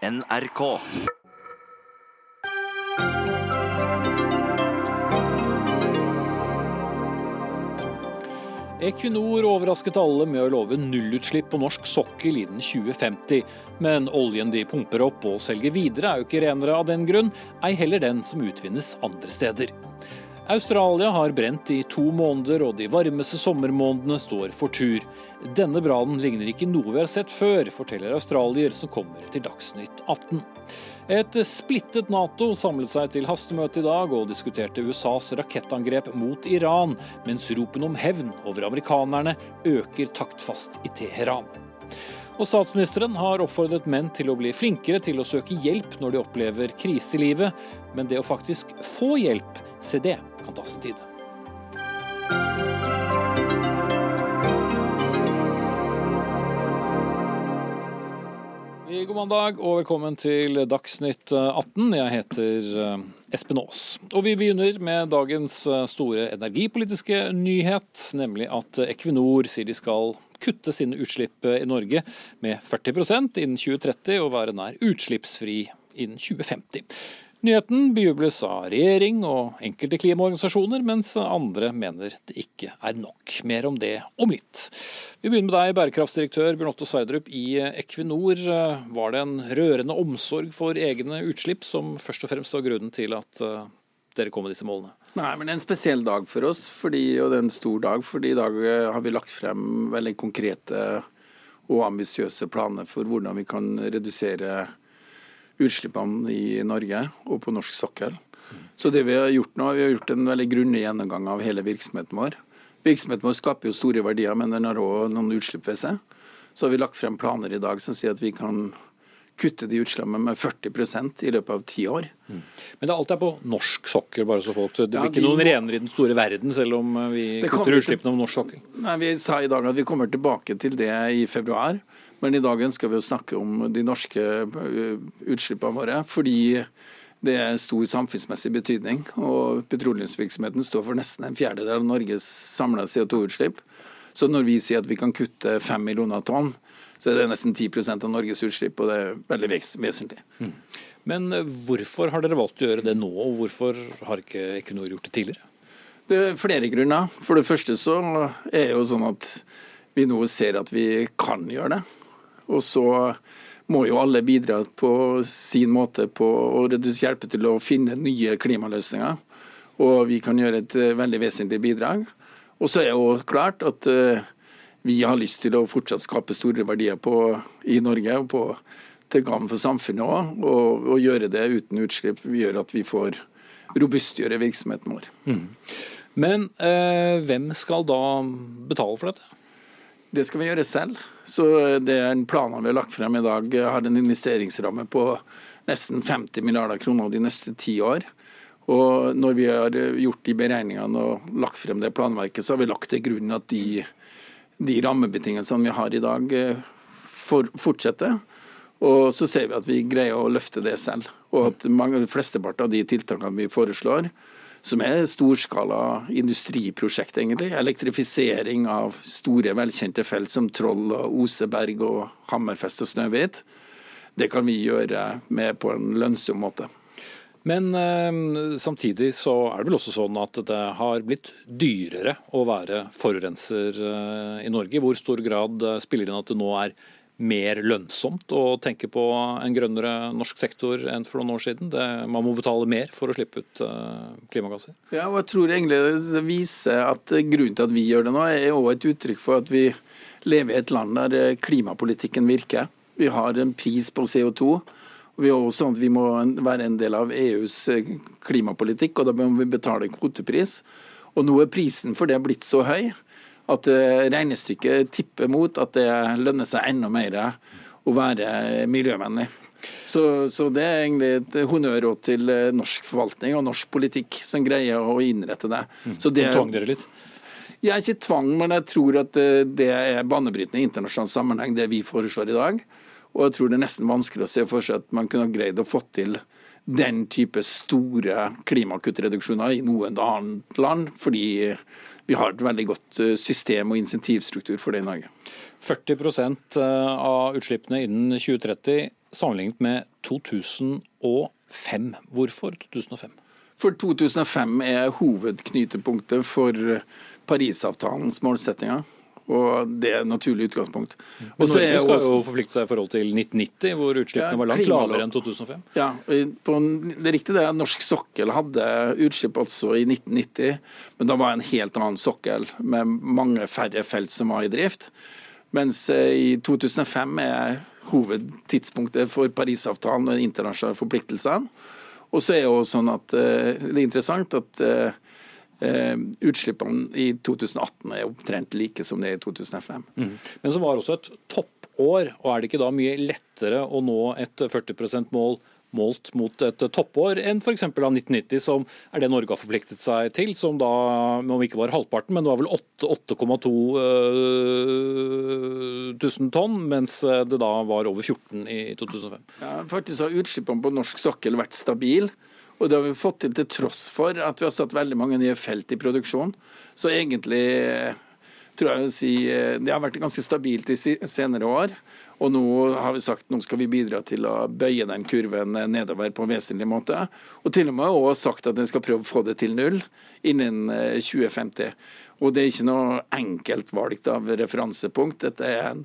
NRK. Equinor overrasket alle med å love nullutslipp på norsk sokkel innen 2050. Men oljen de pumper opp og selger videre er jo ikke renere av den grunn, ei heller den som utvinnes andre steder. Australia har brent i to måneder, og de varmeste sommermånedene står for tur. Denne brannen ligner ikke noe vi har sett før, forteller australier som kommer til Dagsnytt 18. Et splittet Nato samlet seg til hastemøte i dag og diskuterte USAs rakettangrep mot Iran, mens ropen om hevn over amerikanerne øker taktfast i Teheran. Og statsministeren har oppfordret menn til å bli flinkere til å søke hjelp når de opplever krise i livet, men det å faktisk få hjelp, se det kan ta sin tid. God mandag og velkommen til Dagsnytt 18. Jeg heter eh, Espen Aas. Og vi begynner med dagens eh, store energipolitiske nyhet, nemlig at Equinor sier de skal kutte sine utslipp i Norge med 40% innen 2030 og være nær utslippsfri innen 2050. Nyheten bejubles av regjering og enkelte klimaorganisasjoner, mens andre mener det ikke er nok. Mer om det om litt. Vi begynner med deg, bærekraftsdirektør Bjørn Otto Sverdrup i Equinor. Var det en rørende omsorg for egne utslipp som først og fremst var grunnen til at eh, dere kom med disse målene? Nei, men det er en spesiell dag for oss, fordi, og det er en stor dag. fordi i dag eh, har vi lagt frem veldig konkrete og ambisiøse planer for hvordan vi kan redusere utslippene i Norge og på norsk sokkel. Så det vi har gjort nå, vi har gjort en veldig grundig gjennomgang av hele virksomheten vår. Virksomheten vår skaper jo store verdier, men den har òg noen utslipp ved seg. Så har vi lagt frem planer i dag som sier at vi kan kutte de utslippene med 40% i løpet av ti år. Mm. Men det er alt er på norsk sokkel, bare så folk Det blir ja, ikke noen renere i den store verden, selv om vi kutter utslippene på norsk sokkel? Nei, Vi sa i dag at vi kommer tilbake til det i februar. Men i dag ønsker vi å snakke om de norske eh, utslippene våre. Fordi det er stor samfunnsmessig betydning. Og petroleumsvirksomheten står for nesten en fjerdedel av Norges samla CO2-utslipp. Så når vi sier at vi kan kutte fem millioner tonn, så er det nesten 10% av Norges utslipp, og det er veldig vesentlig. Mm. Men eh, hvorfor har dere valgt å gjøre det nå, og hvorfor har ikke Equinor gjort det tidligere? Det er flere grunner. For det første så er det jo sånn at vi nå ser at vi kan gjøre det. Og så må jo alle bidra på sin måte på å hjelpe til å finne nye klimaløsninger. Og vi kan gjøre et eh, veldig vesentlig bidrag. Og så er det jo klart at eh, vi har lyst til å fortsatt skape store verdier på, i Norge. og på, til gagn for samfunnet òg. Og, og, gjøre det uten utslipp gjør at vi får robustgjøre virksomheten vår. Mm. Men eh, hvem skal da betale for dette? Det skal vi gjøre selv. Så det er en plan vi har lagt frem i dag, har en investeringsramme på nesten 50 milliarder kroner de neste ti år. Og når vi har gjort de beregningene og lagt frem det planverket, så har vi lagt til grunn at de, de rammebetingelsene vi har i dag, for, fortsetter. Og så ser vi at vi greier å løfte det selv. Og at mange, flesteparten av de tiltakene vi foreslår, som er storskala industriprosjekt, egentlig. Elektrifisering av store, velkjente felt som Troll, og Oseberg, og Hammerfest og Snøhvit. Det kan vi gjøre med på en lønnsom måte. Men eh, samtidig så er det vel også sånn at det har blitt dyrere å være forurenser eh, i Norge. I hvor stor grad eh, spiller det inn at det nå er mer lønnsomt å tenke på en grønnere norsk sektor enn for noen år siden? Det, man må betale mer for å slippe ut uh, klimagasser? Ja, og jeg tror egentlig det viser at Grunnen til at vi gjør det nå, er også et uttrykk for at vi lever i et land der eh, klimapolitikken virker. Vi har en pris på CO2. og Vi, også, vi må være en del av EUs eh, klimapolitikk, og da må vi betale kvotepris. Og nå er prisen for det blitt så høy at eh, regnestykket tipper mot at det lønner seg enda mer å være miljøvennlig. Så, så, det er egentlig et honnør til eh, norsk forvaltning og norsk politikk som greier å innrette det. Mm. Så det tvang dere litt? Jeg er ikke tvang, men jeg tror at eh, det er banebrytende i internasjonal sammenheng, det vi foreslår i dag. Og jeg tror det er nesten vanskelig å se for seg at man kunne greid å få til den type store klimakuttreduksjoner i noe annet land. fordi vi har et veldig godt eh, system og insentivstruktur for det i Norge. 40 eh, av utslippene innen 2030. sammenlignet med 2005. Hvorfor 2005? For 2005 er hovedknytepunktet for Parisavtalens målsettinger. Og det er et naturlig utgangspunkt. Men Norge skal også, jo forplikte seg i forhold til 1990, hvor utslippene ja, var langt lavere enn 2005. Ja, på, det er riktig det norsk sokkel hadde utslipp altså i 1990, men da var det en helt annen sokkel med mange færre felt som var i drift. Mens eh, i 2005 er hovedtidspunktet for Parisavtalen og internasjonale forpliktelsene. Og så er det jo sånn at eh, det er interessant at eh, Eh, utslippene i 2018 er omtrent like som det er i 2005. Mm. Men så var det også et toppår, og er det ikke da mye lettere å nå et 40 %-mål målt mot et toppår enn f.eks. av 1990, som er det Norge har forpliktet seg til, som da om ikke var halvparten, men det var vel 8,2 uh, tonn, mens det da var over 14 i 2005. Ja, faktisk har utslippene på norsk sokkel vært stabile. Og det har vi fått til til tross for at vi har satt veldig mange nye felt i produksjon. Så egentlig tror jeg å si det har vært ganske stabilt i senere år. Og nå har vi sagt nå skal vi bidra til å bøye den kurven nedover på en vesentlig måte. Og til og med også sagt at vi skal prøve å få det til null innen 2050. Og det er ikke noe enkelt valgt av referansepunkt. Dette er en en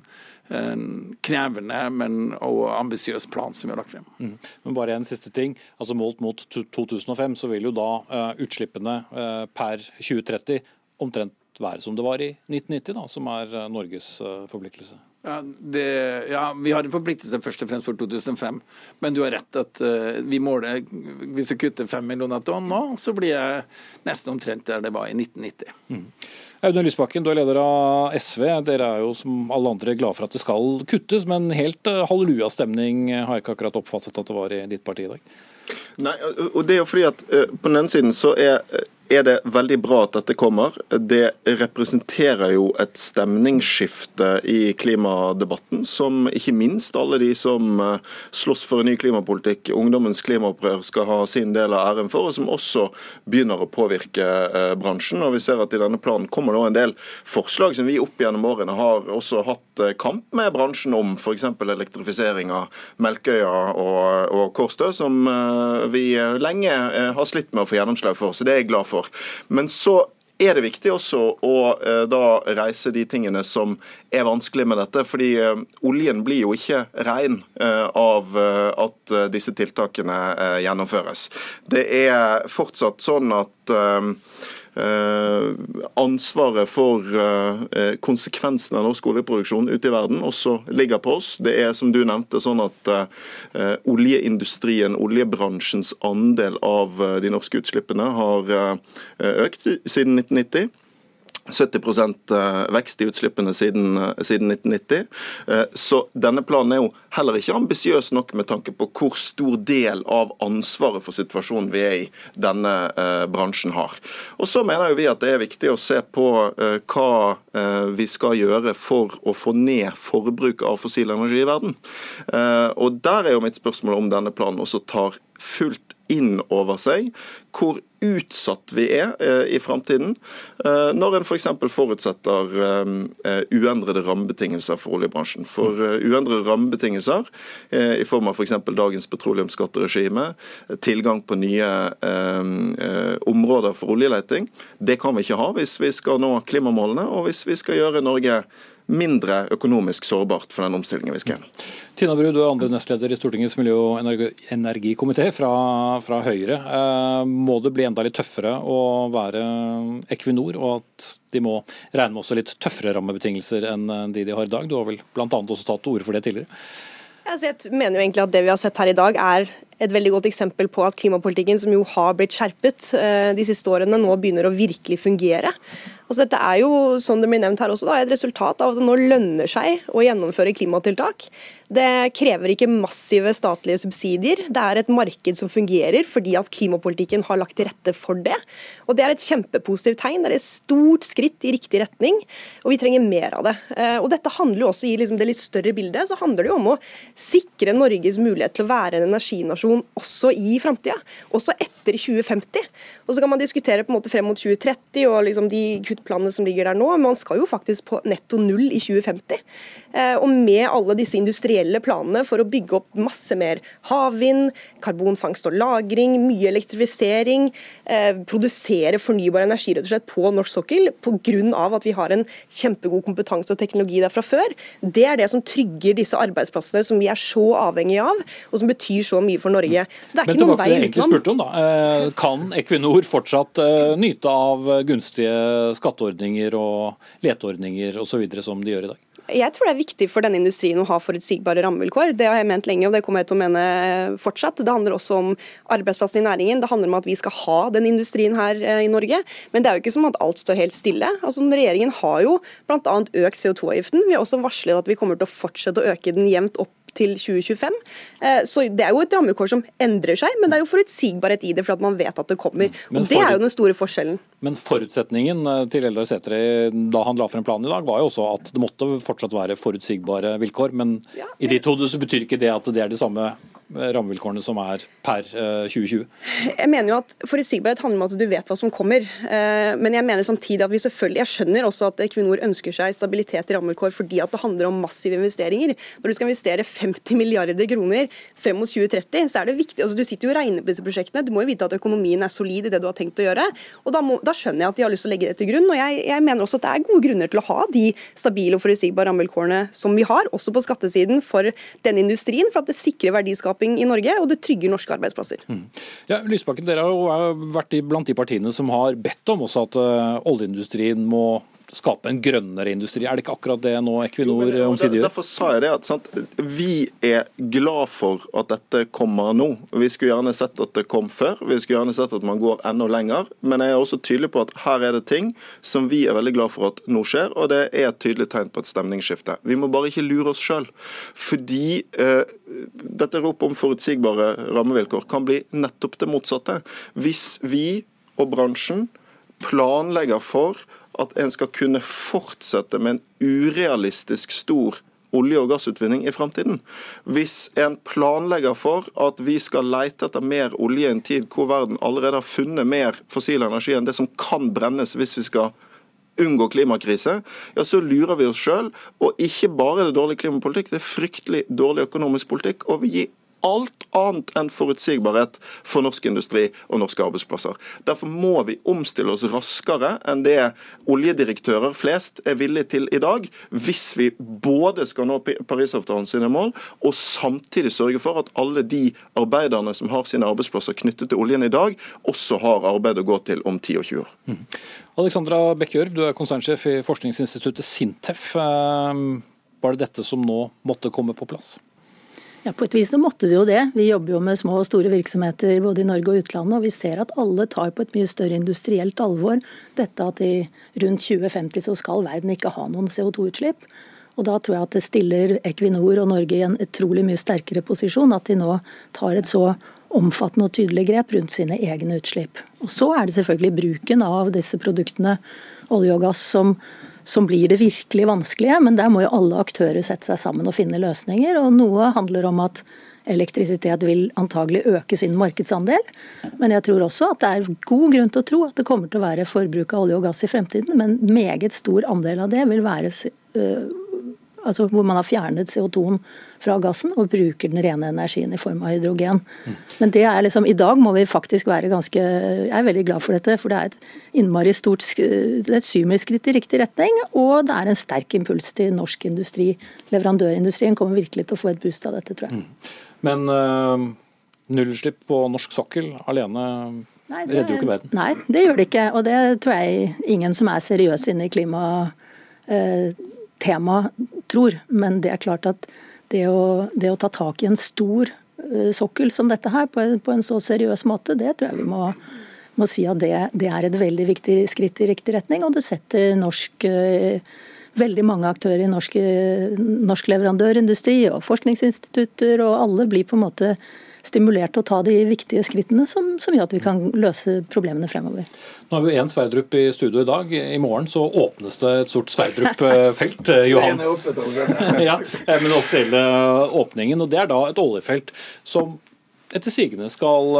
krevende, men og ambisiøs plan som vi har lagt frem. Mm. Men bare en siste ting. altså Målt mot 2005 så vil jo da uh, utslippene uh, per 2030 omtrent være som det var i 1990, da, som er uh, Norges forpliktelse. Ja, det, ja, Vi har en forpliktelse først og fremst for 2005, men du har rett at vi måler Hvis vi kutter 5 millioner tonn nå, så blir jeg nesten omtrent der det var i 1990. Mm. Audun Lysbakken, du er leder av SV. Dere er jo som alle andre glad for at det skal kuttes, men helt eh, hallelujastemning har jeg ikke akkurat oppfattet at det var i ditt parti i dag? Nei, og det er jo fordi at eh, På den ene siden så er eh, er det veldig bra at dette kommer. Det representerer jo et stemningsskifte i klimadebatten, som ikke minst alle de som eh, slåss for en ny klimapolitikk, ungdommens klimaopprør, skal ha sin del av æren for, og som også begynner å påvirke eh, bransjen. Og vi ser at I denne planen kommer det en del forslag som vi opp gjennom årene har også hatt eh, kamp med bransjen om, f.eks. elektrifisering av Melkøya og, og Kårstø, som vi lenge har slitt med å få gjennomslag for. Så det er jeg glad for for. Men så er det viktig også å eh, da reise de tingene som er vanskelig med dette. fordi eh, oljen blir jo ikke ren eh, av at disse tiltakene gjennomføres. Det er fortsatt sånn at ansvaret for eh, konsekvensene av norsk oljeproduksjon ute i verden også ligger på oss. Det er som du nevnte sånn at eh, oljeindustrien, oljebransjens andel av de norske utslippene har økt siden 1990. 70 eh, vekst i utslippene siden, eh, siden, 1990. Eh, så denne planen er jo heller ikke ambisiøs nok med tanke på hvor stor del av ansvaret for situasjonen vi er i denne bransjen har. Og Så mener jo vi at det er viktig å se på hva vi skal gjøre for å få ned forbruk av fossil energi i verden. Og Der er jo mitt spørsmål om denne planen også tar fullt inn over seg hvor utsatt vi er eh, i framtiden, eh, når en f.eks. For forutsetter eh, uendrede rammebetingelser for oljebransjen. For uendrede rammebetingelser i form av f.eks. For dagens petroleumsskatteregime, tilgang på nye områder for oljeleting, det kan vi ikke ha hvis vi skal nå klimamålene og hvis vi skal gjøre Norge mindre økonomisk sårbart for den omstillingen vi skal gjennom. Tina Bru, du er andre nestleder i Stortingets miljø- og energikomité fra, fra, Høyre. Eh, må det bli enda litt tøffere å være Equinor, og at de må regne med også litt tøffere rammebetingelser enn de de har i dag? Du har vel bl.a. også tatt til orde for det tidligere? Jeg mener jo egentlig at Det vi har sett her i dag er et veldig godt eksempel på at klimapolitikken, som jo har blitt skjerpet eh, de siste årene, nå begynner å virkelig fungere. Altså, dette er jo, som det blir nevnt her også, da, et resultat av at det nå lønner seg å gjennomføre klimatiltak. Det krever ikke massive statlige subsidier. Det er et marked som fungerer fordi at klimapolitikken har lagt til rette for det. Og Det er et kjempepositivt tegn. Det er et stort skritt i riktig retning, og vi trenger mer av det. Eh, og Dette handler jo også i liksom det litt større bildet så handler det jo om å sikre Norges mulighet til å være en energinasjon også i framtida. Også etter etter 2050. Og så kan man diskutere på en måte frem mot 2030 og liksom de kuttplanene som ligger der nå, men man skal jo faktisk på netto null i 2050. Eh, og med alle disse industrielle planene for å bygge opp masse mer havvind, karbonfangst og -lagring, mye elektrifisering, eh, produsere fornybar energi rett og slett på norsk sokkel pga. at vi har en kjempegod kompetanse og teknologi der fra før, det er det som trygger disse arbeidsplassene som vi er så avhengige av, og som betyr så mye for Norge. Så det er Men ikke noen vei utenom. Om. Kan Equinor fortsatt nyte av gunstige skatteordninger og leteordninger osv. som de gjør i dag? Jeg tror det er viktig for denne industrien å ha forutsigbare rammevilkår. Det har jeg ment lenge, og det kommer jeg til å mene fortsatt. Det handler også om arbeidsplassene i næringen. Det handler om at vi skal ha den industrien her eh, i Norge. Men det er jo ikke som at alt står helt stille. Altså, regjeringen har jo bl.a. økt CO2-avgiften. Vi har også varslet at vi kommer til å fortsette å øke den jevnt opp til 2025. Eh, så Det er jo et rammevilkår som endrer seg, men det er jo forutsigbarhet i det for at man vet at det kommer. Mm. Og Det er jo den store forskjellen. Men forutsetningen eh, til Eldar Sætre da han la frem planen i dag, var jo også at det måtte fortsatt være forutsigbare vilkår. Men i ditt hode så betyr ikke det at det er det samme rammevilkårene som er per 2020? Eh, jeg mener jo at Forutsigbarhet handler om at du vet hva som kommer. Eh, men jeg mener samtidig at vi selvfølgelig, jeg skjønner også at Equinor ønsker seg stabilitet i rammevilkår fordi at det handler om massive investeringer. Når du skal investere 50 milliarder kroner frem mot 2030, så er det viktig. altså Du sitter jo og regner på disse prosjektene. Du må jo vite at økonomien er solid i det du har tenkt å gjøre. og Da, må, da skjønner jeg at de har lyst til å legge det til grunn. og jeg, jeg, mener også at det er gode grunner til å ha de stabile og forutsigbare rammevilkårene som vi har, også på skattesiden for denne industrien, for at det sikrer verdiskaping i Norge, og det trygger norske arbeidsplasser. Mm. Ja, Lysbakken, Dere har jo vært blant de partiene som har bedt om også at uh, oljeindustrien må skape en grønnere industri. Er det ikke akkurat det nå Equinor omsider gjør? Derfor sa jeg det at sant, Vi er glad for at dette kommer nå. Vi skulle gjerne sett at det kom før. Vi skulle gjerne sett at man går enda lenger. Men jeg er også tydelig på at her er det ting som vi er veldig glad for at nå skjer, og det er et tydelig tegn på et stemningsskifte. Vi må bare ikke lure oss sjøl. Fordi eh, dette ropet om forutsigbare rammevilkår kan bli nettopp det motsatte. Hvis vi og bransjen planlegger for at en skal kunne fortsette med en urealistisk stor olje- og gassutvinning i fremtiden. Hvis en planlegger for at vi skal leite etter mer olje i en tid hvor verden allerede har funnet mer fossil energi enn det som kan brennes hvis vi skal unngå klimakrise, ja, så lurer vi oss sjøl. Og ikke bare er det dårlig klimapolitikk, det er fryktelig dårlig økonomisk politikk. Og vi gir alt annet enn forutsigbarhet for norsk industri og norske arbeidsplasser. Derfor må vi omstille oss raskere enn det oljedirektører flest er villige til i dag, hvis vi både skal nå Parisavtalen sine mål, og samtidig sørge for at alle de arbeiderne som har sine arbeidsplasser knyttet til oljen i dag, også har arbeid å gå til om 10 og 20 år. Mm. Alexandra Bekkjørv, du er konsernsjef i forskningsinstituttet Sintef. Eh, var det dette som nå måtte komme på plass? Ja, På et vis så måtte det jo det. Vi jobber jo med små og store virksomheter både i Norge og utlandet, og vi ser at alle tar på et mye større industrielt alvor dette at i rundt 2050 så skal verden ikke ha noen CO2-utslipp. Og Da tror jeg at det stiller Equinor og Norge i en utrolig mye sterkere posisjon, at de nå tar et så omfattende og tydelig grep rundt sine egne utslipp. Og Så er det selvfølgelig bruken av disse produktene, olje og gass, som som blir det virkelig vanskelige. Men der må jo alle aktører sette seg sammen og finne løsninger. Og noe handler om at elektrisitet vil antagelig øke sin markedsandel. Men jeg tror også at det er god grunn til å tro at det kommer til å være forbruk av olje og gass i fremtiden. Men meget stor andel av det vil være øh, altså hvor man har fjernet CO2-en fra gassen og bruker den rene energien i form av hydrogen. Men det er liksom, i dag må vi faktisk være ganske Jeg er veldig glad for dette, for det er et innmari stort det er et syvmilsskritt i riktig retning, og det er en sterk impuls til norsk industri. Leverandørindustrien kommer virkelig til å få et boost av dette, tror jeg. Mm. Men øh, nullutslipp på norsk sokkel alene Nei, det, redder jo ikke verden. Nei, det gjør det ikke. Og det tror jeg ingen som er seriøse inne i klima Øh, tema tror. Men det er klart at det å, det å ta tak i en stor uh, sokkel som dette her, på en, på en, så seriøs måte, det tror jeg vi må, må si at det, det, er et veldig viktig skritt i riktig retning. Og det setter norsk uh, veldig mange aktører i norsk, norsk leverandørindustri og forskningsinstitutter og alle blir på en måte stimulert til å ta de viktige skrittene som, som, gjør at vi kan løse problemene fremover. Nå har vi én Sverdrup i studio i dag. I morgen så åpnes det et stort Sverdrup-felt. Eh, Johan. ja, med den offisielle åpningen. og Det er da et oljefelt som etter sigende skal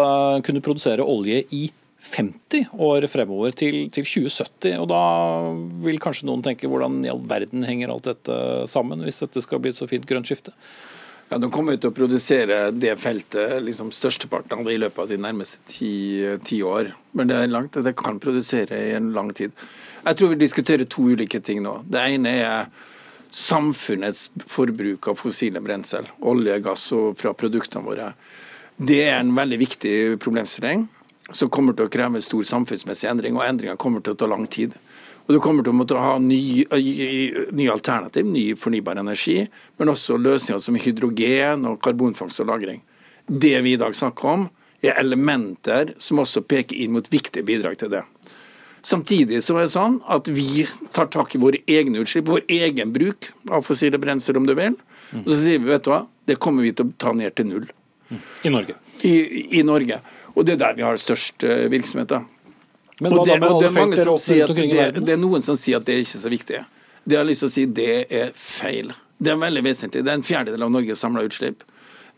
kunne produsere olje i 50 år fremover, til, til, 2070. Og da vil kanskje noen tenke hvordan i all verden henger alt dette sammen, hvis dette skal bli et så fint grønt skifte? Ja, De kommer til å produsere det feltet liksom størsteparten av det i løpet av de nærmeste ti, ti, år. Men det er langt, det kan produsere i en lang tid. Jeg tror vi diskuterer to ulike ting nå. Det ene er samfunnets forbruk av fossile brensel, olje, gass og fra produktene våre. Det er en veldig viktig problemstilling som kommer til å kreve stor samfunnsmessig endring, og endringa kommer til å ta lang tid. Og Du kommer til å måtte ha ny, ny alternativ, ny fornybar energi, men også løsninger som hydrogen og karbonfangst og -lagring. Det vi i dag snakker om, er elementer som også peker inn mot viktige bidrag til det. Samtidig så er det sånn at vi tar tak i våre egne utslipp, vår egen bruk av fossile brensler, om du vil. Og så sier vi vet du hva, det kommer vi til å ta ned til null. I Norge? I, i Norge. Og det er der vi har størst virksomhet. virksomhet. Men og det, og det, er mange som sier at det, Det er noen som sier at det er ikke så viktig. Det har jeg lyst til å si det er feil. Det er veldig vesentlig. Det er en fjerdedel av Norges samla utslipp.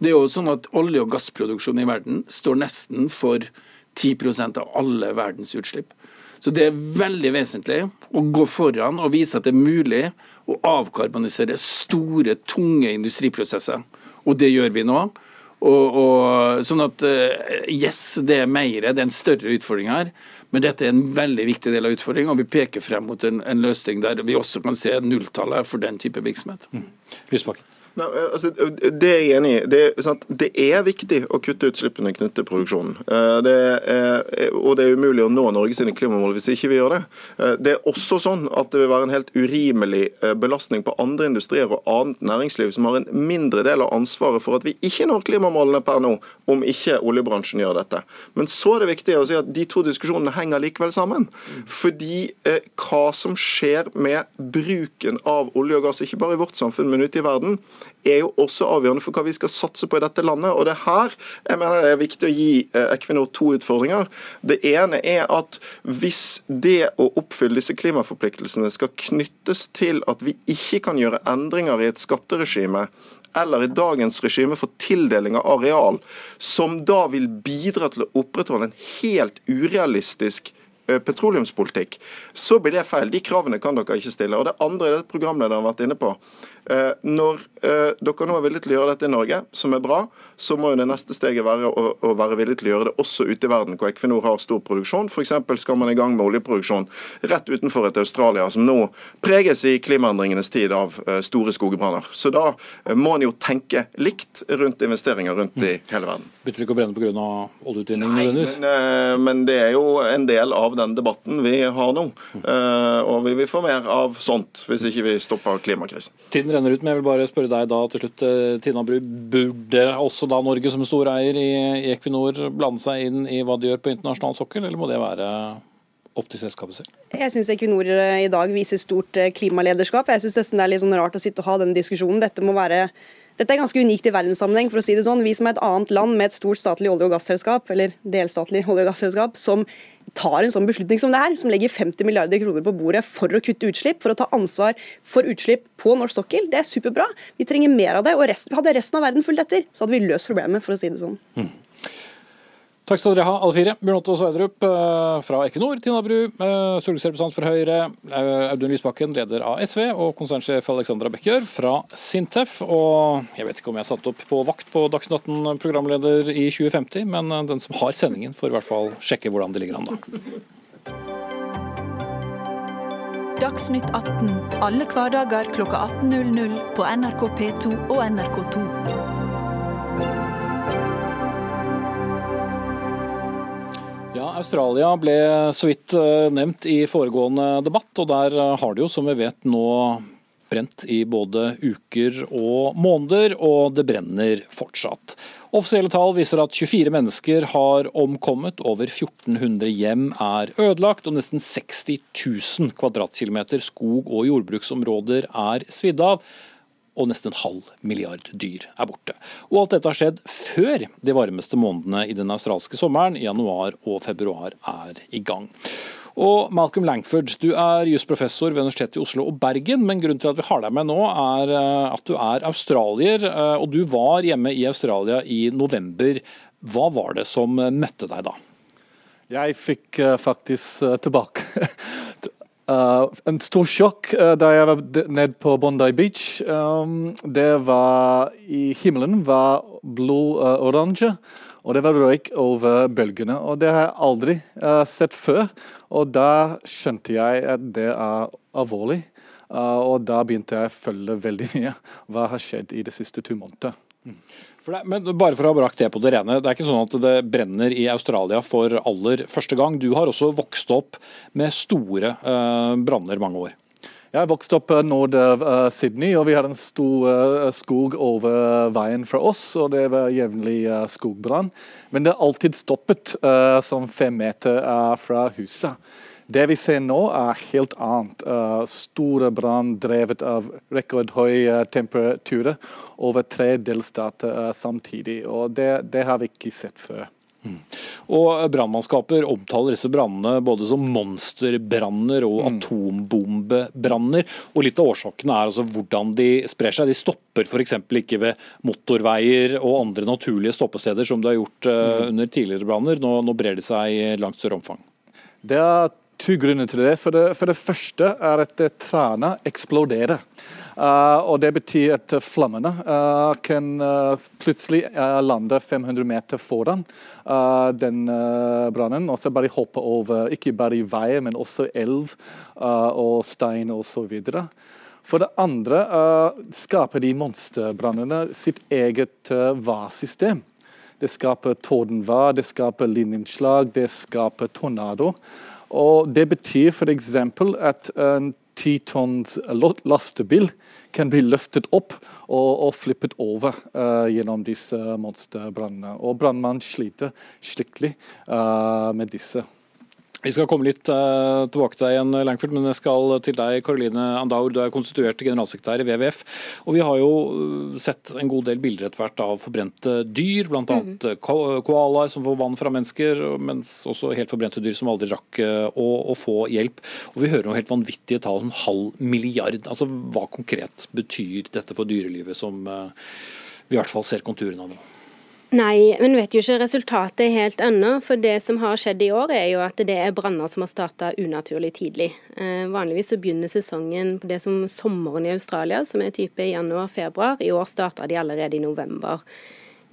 Det er jo sånn at Olje- og gassproduksjonen i verden står nesten for 10% av alle verdens utslipp. Så det er veldig vesentlig å gå foran og vise at det er mulig å avkarbonisere store, tunge industriprosesser. Og det gjør vi nå. Og, og, sånn at eh, Yes, det er mer, det er en større utfordring her. Men dette er en veldig viktig del av utfordringen, og vi peker frem mot en, en løsning der vi også kan se nulltallet for den type virksomhet. Mm. Lysbakken. Nei, altså, det er jeg enig i. Det, det, er viktig å kutte utslippene knyttet til produksjonen. Eh, det er, og det er umulig å nå Norge sine klimamål hvis ikke vi gjør det. Eh, det er også sånn at det vil være en helt urimelig eh, belastning på andre industrier og annet næringsliv som har en mindre del av ansvaret for at vi ikke når klimamålene per nå, om ikke oljebransjen gjør dette. Men så er det viktig å si at de to diskusjonene henger likevel sammen. Fordi hva som skjer med bruken av olje og gass, ikke bare i vårt samfunn, men ute i verden, er jo også avgjørende for hva vi skal satse på i dette landet. Og det er her jeg mener det er viktig å gi eh, Equinor to utfordringer. Det ene er at hvis det å oppfylle disse klimaforpliktelsene skal knyttes til at vi ikke kan gjøre endringer i et skatteregime eller i dagens regime for tildeling av areal, som da vil bidra til å opprettholde en helt urealistisk petroleumspolitikk, så blir det feil. De kravene kan dere ikke stille. Og Det andre det programlederen har vært inne på. Eh, når eh, dere nå er villige til å gjøre dette i Norge, som er bra, så må jo det neste steget være å, være villig til å gjøre det også ute i verden, hvor Equinor har stor produksjon. F.eks. skal man i gang med oljeproduksjon rett utenfor et Australia, som nå preges i klimaendringenes tid av eh, store skogbranner. Så da må en jo tenke likt rundt investeringer rundt i hele verden. Bytter ikke å brenne pga. oljeutvinning nødvendigvis? Men, men det er jo en del av den debatten vi har nå. Og vi vil få mer av sånt hvis ikke vi stopper klimakrisen. Tiden renner ut, men jeg vil bare spørre deg da til slutt, eh, Tina Bru. Burde også da Norge som storeier i, i Equinor blande seg inn i hva de gjør på internasjonal sokkel, eller må det være opp til selskapet selv? Jeg syns Equinor eh, i dag viser stort eh, klimalederskap. Jeg syns det er litt sånn rart å sitte og ha den diskusjonen. Dette må være dette er ganske unikt i verdenssammenheng. for å si det sånn. Vi som er et annet land med et stort statlig olje- og gasselskap, eller delstatlig olje- og gasselskap, som tar en sånn beslutning som det her, som legger 50 milliarder kroner på bordet for å kutte utslipp, for å ta ansvar for utslipp på norsk sokkel, det er superbra. Vi trenger mer av det. og resten, Hadde resten av verden fulgt etter, så hadde vi løst problemet, for å si det sånn. Mm. Takk skal dere ha, alle fire. Bjørn Otto Sverdrup eh, fra Equinor, Tina Bru, eh, stortingsrepresentant for Høyre, eh, Audun Lysbakken, leder av SV, og konsernsjef Alexandra Bekkjør fra Sintef. Og jeg vet ikke om jeg satt opp på vakt på Dagsnytt 18 programleder i 2050, men den som har sendingen, får i hvert fall sjekke hvordan det ligger an da. Dagsnytt 18 alle hverdager klokka 18.00 på NRK P2 og NRK2. Australia ble så vidt eh, nevnt i foregående debatt, og der eh, har det jo, som vi vet, nå brent i både uker og måneder, og det brenner fortsatt. Offisielle tall viser at 24 mennesker har omkommet, over 1400 hjem er ødelagt, og nesten 60 000 kvadratkilometer skog- og jordbruksområder er svidd av og nesten en halv milliard dyr er borte. Og alt dette har skjedd før de varmeste månedene i den australske sommeren. Januar og februar er i gang. Og Malcolm Langford, du er jusprofessor ved Universitetet i Oslo og Bergen, men grunnen til at vi har deg med nå, er eh, at du er australier, eh, og du var hjemme i Australia i november. Hva var det som møtte deg da? Jeg fikk uh, faktisk tilbake uh, en stor sjokk da jeg var nede på Bondi Beach. Um, det var I himmelen var blod-oransje, og det var røyk over bølgene. og Det har jeg aldri sett før. Og da skjønte jeg at det er alvorlig. og da begynte jeg å følge veldig mye hva har skjedd i de siste to månedene. Mm. For det, men bare for å ha brakt det på det rene, det er ikke sånn at det brenner i Australia for aller første gang. Du har også vokst opp med store eh, branner mange år. Jeg vokste opp eh, nord av uh, Sydney, og vi har en stor uh, skog over veien fra oss. og Det var jevnlig skogbrann. Men det har alltid stoppet som fem meter fra huset. Det vi ser nå er helt annet. Uh, store brann drevet av rekordhøye temperaturer over tre delstater uh, samtidig. og det, det, har vi ikke sett før. Mm. Og Brannmannskaper omtaler disse brannene både som monsterbranner og mm. atombombebranner. og Litt av årsakene er altså hvordan de sprer seg. De stopper f.eks. ikke ved motorveier og andre naturlige stoppesteder, som de har gjort uh, mm. under tidligere branner. Nå, nå brer de seg i langt større omfang. Det er to grunner til det. For det, for det første er at trærne eksploderer. Uh, og Det betyr at flammene uh, kan uh, plutselig lande 500 meter foran den brannen. Og så bare hoppe over ikke bare i veier, men også elv og stein osv. For det andre skaper de monsterbrannene sitt eget varsystem. Det skaper tordenvær, det skaper linjeinnslag, det skaper tornado. Og Det betyr f.eks. at en ti tonns lastebil kan bli løftet opp og, og flippet over uh, gjennom disse monsterbrannene. Og brannmannen sliter skikkelig uh, med disse. Vi skal komme litt uh, tilbake til deg igjen, Langford, men jeg skal til deg, Karoline Andaur. Du er konstituert generalsekretær i WWF. og Vi har jo eh, sett en god del bilder etter hvert av forbrente dyr, bl.a. Mm. koalaer som får vann fra mennesker, mens også helt forbrente dyr som aldri rakk å, å, få hjelp. Og Vi hører noen helt vanvittige tall, en halv milliard. Altså, Hva konkret betyr dette for dyrelivet, som vi i hvert fall ser konturene av nå? Nei, men vet jo ikke resultatet helt ennå. For det som har skjedd i år, er jo at det er branner som har starta unaturlig tidlig. Eh, vanligvis så begynner sesongen på det som sommeren i Australia, som er type januar-februar. I år starta de allerede i november.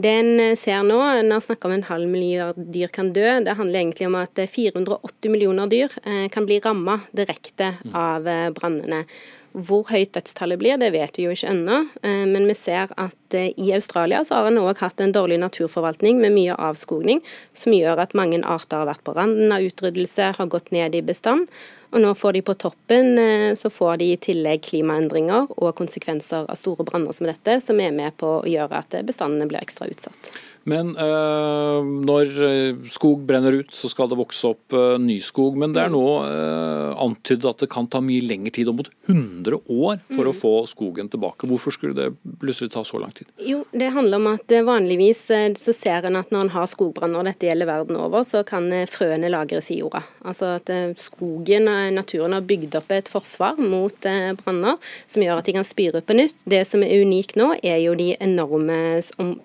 Det en eh, ser nå, en har snakka om en halv milliard dyr kan dø. Det handler egentlig om at 480 millioner dyr eh, kan bli ramma direkte av eh, brannene. Hvor høyt dødstallet blir, det vet vi jo ikke ennå. Eh, men vi ser at eh, i Australia så har en òg hatt en dårlig naturforvaltning med mye avskogning, som gjør at mange arter har vært på randen av utryddelse, har gått ned i bestand. Og nå får de på toppen eh, så får de i tillegg klimaendringer og konsekvenser av store branner som dette, som er med på å gjøre at bestandene blir ekstra utsatt. Men øh, når eh, skog brenner ut, så skal det vokse opp øh, ny skog. Men det er nå øh, antydet at det kan ta mye lengre tid, opp mot 100 år, for mm. å få skogen tilbake. Hvorfor skulle det plutselig ta så lang tid? Jo, Det handler om at vanligvis så ser en at når en har skogbranner, dette gjelder verden over, så kan frøene lagres i jorda. Altså at skogen, naturen har bygd opp et forsvar mot branner, som gjør at de kan spire på nytt. Det som er unikt nå, er jo de enorme,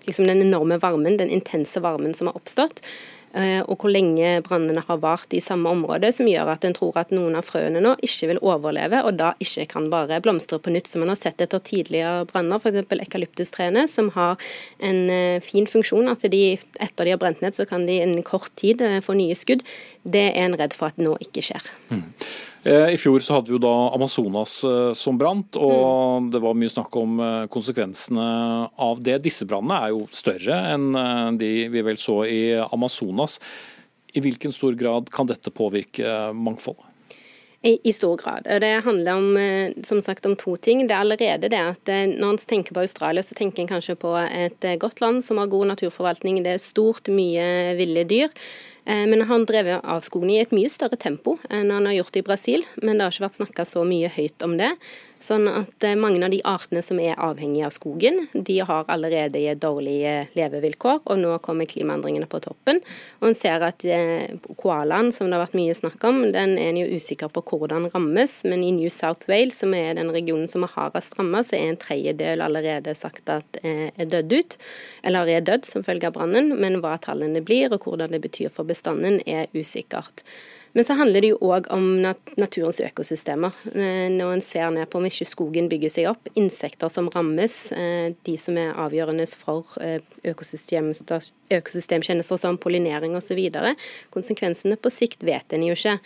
liksom den enorme varmen varmen, den intense varmen som har oppstått, eh, og hvor lenge brannene har vart i samme område, som gjør at en tror at noen av frøene nå ikke vil overleve, og da ikke kan bare blomstre på nytt, som man har sett etter tidligere branner, f.eks. ekalyptustrærne, som har en eh, fin funksjon. At de etter de har brent ned, så kan de en kort tid eh, få nye skudd. Det er en redd for at nå ikke skjer. Mm. Eh, I fjor så hadde vi jo da Amazonas eh, som brant, og mm. det var mye snakk om eh, konsekvensene av det. Disse brannene er jo større enn de vi vel så i Amazonas. I hvilken stor grad kan dette påvirke mangfoldet? I, I, stor grad. Det handler om, som sagt, om to ting. Det er allerede det at Når en tenker på Australia, så tenker en kanskje på et godt land som har god naturforvaltning. Det er stort, mye ville dyr. Eh, men han drev avskoging i et mye større tempo enn han har gjort i Brasil. Men det har ikke vært snakka så mye høyt om det. Sånn at eh, mange av de artene som er avhengige av skogen, de har allerede dårlige levevilkår, og nå kommer klimaendringene på toppen. Og en ser at eh, koalaen, som det har vært mye snakk om, den er en jo usikker på hvordan rammes. Men i New South Wales, som er den regionen som er hardest rammet, så er en tredjedel allerede sagt at er dødd ut, eller er dødd som følge av brannen. Men hva tallene blir og hvordan det betyr for bestanden, er usikkert. Men så handler det jo òg om naturens økosystemer. Eh, når en ser ned på om ikke skogen bygger seg opp, insekter som rammes, eh, de som er avgjørende for eh, økosystem, økosystemtjenester som pollinering osv. Konsekvensene på sikt vet en jo ikke.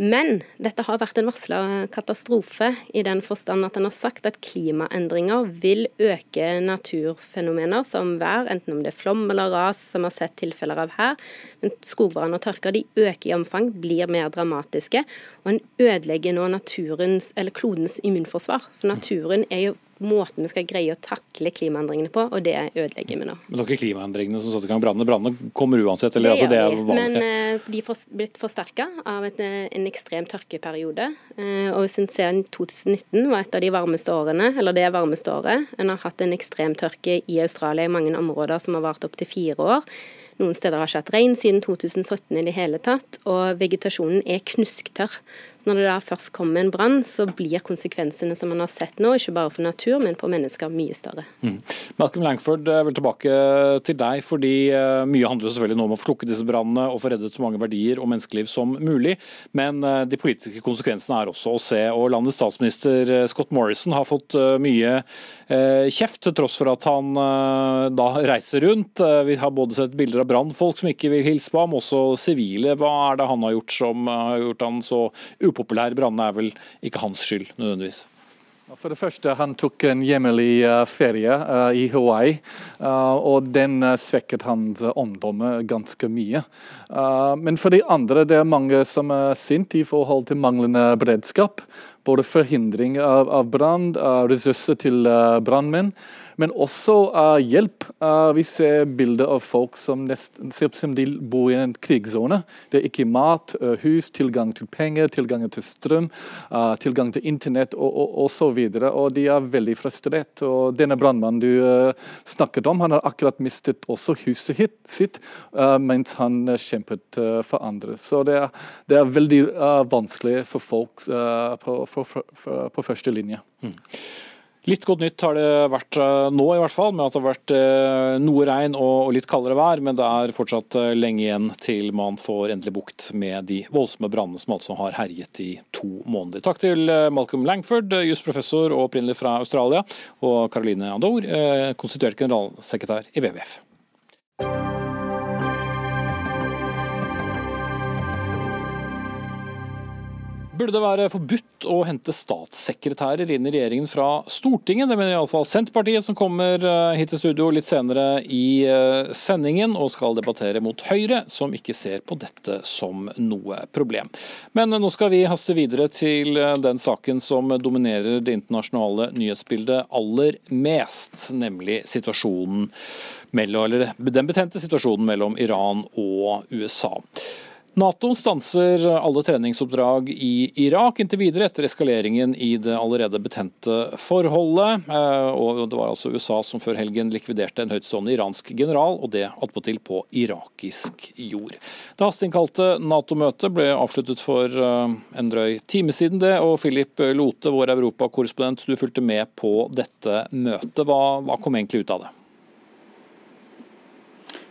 Men dette har vært en varsla katastrofe, i den forstand at en har sagt at klimaendringer vil øke naturfenomener som vær, enten om det er flom eller ras, som vi har sett tilfeller av her. Men Skogbrann og tørker de øker i omfang, blir mer dramatiske. Og en ødelegger nå naturens, eller klodens immunforsvar. For naturen er jo måten vi skal greie å takle klimaendringene på, og det ødelegger vi nå. Men det er ikke klimaendringene som satte i gang brannene? Kommer uansett? eller? Det, altså, det er. Men uh, de er blitt forsterka av et, eh, en ekstrem tørkeperiode. Uh, og siden 2019 var et av de varmeste årene, eller det varmeste året. En har hatt en ekstrem tørke i Australia i mange områder som har vart opptil fire år. Noen steder har ikke hatt regn siden 2017 i det hele tatt, og vegetasjonen er knusktørr. Så når det da først kommer en brann, så blir konsekvensene som man har sett nå, ikke bare for natur, men på mennesker, mye større. Mm. Malcolm Langford, jeg vil tilbake til deg. fordi eh, Mye handler selvfølgelig nå om å få slukket disse brannene og få reddet så mange verdier og menneskeliv som mulig. Men eh, de politiske konsekvensene er også å se. og Landets statsminister eh, Scott Morrison har fått mye kjeft, til tross for at han da reiser rundt. Vi har både sett bilder av brannfolk som ikke vil hilse på ham, også sivile. Hva er det han har gjort som har gjort han så upopulær. Brannene er vel ikke hans skyld nødvendigvis. For det første, Han tok en hjemlig uh, ferie uh, i Hawaii, uh, og den svekket hans omdømme ganske mye. men for de andre, det er mange som er sint i forhold til manglende beredskap. Både forhindring av, av brann, ressurser til brannmenn men også uh, hjelp. Uh, vi ser bilder av folk som ser som de bor i en krigssone. Det er ikke mat, uh, hus, tilgang til penger, tilgang til strøm, tilgang til internett og og, Og, og, og de er veldig frustrert. Og denne brannmannen du snakket om, han har akkurat mistet også huset sitt mens han kjempet for andre. Så det er, det er veldig vanskelig for folk på, for, for, på første linje. Mm. Litt godt nytt har det vært eh, nå, i hvert fall, med at det har vært eh, noe regn og litt kaldere vær. Men det er fortsatt eh, lenge igjen til man får endelig bukt med de voldsomme brannene som altså har herjet i to måneder. Takk til Malcolm Langford, jusprofessor og opprinnelig fra Australia, og Caroline Andor, konstituert generalsekretær i WWF. Burde det være forbudt å hente statssekretærer inn i regjeringen fra Stortinget? Det mener iallfall Senterpartiet, som kommer eh, hit til studio litt senere i eh, sendingen og skal debattere mot Høyre, som ikke ser på dette som noe problem. Men nå skal vi haste videre til eh, den saken som dominerer det internasjonale nyhetsbildet aller mest, nemlig situasjonen mellom, eller den betente situasjonen mellom Iran og USA. Nato stanser alle treningsoppdrag i Irak inntil videre etter eskaleringen i det allerede betente forholdet. Eh, og Det var altså USA som før helgen likviderte en høytstående iransk general, og det attpåtil på irakisk jord. Det hasteinnkalte Nato-møtet ble avsluttet for eh, en drøy time siden, det. Og Philip Lote, vår europakorrespondent, du fulgte med på dette møtet. Hva, hva kom egentlig ut av det?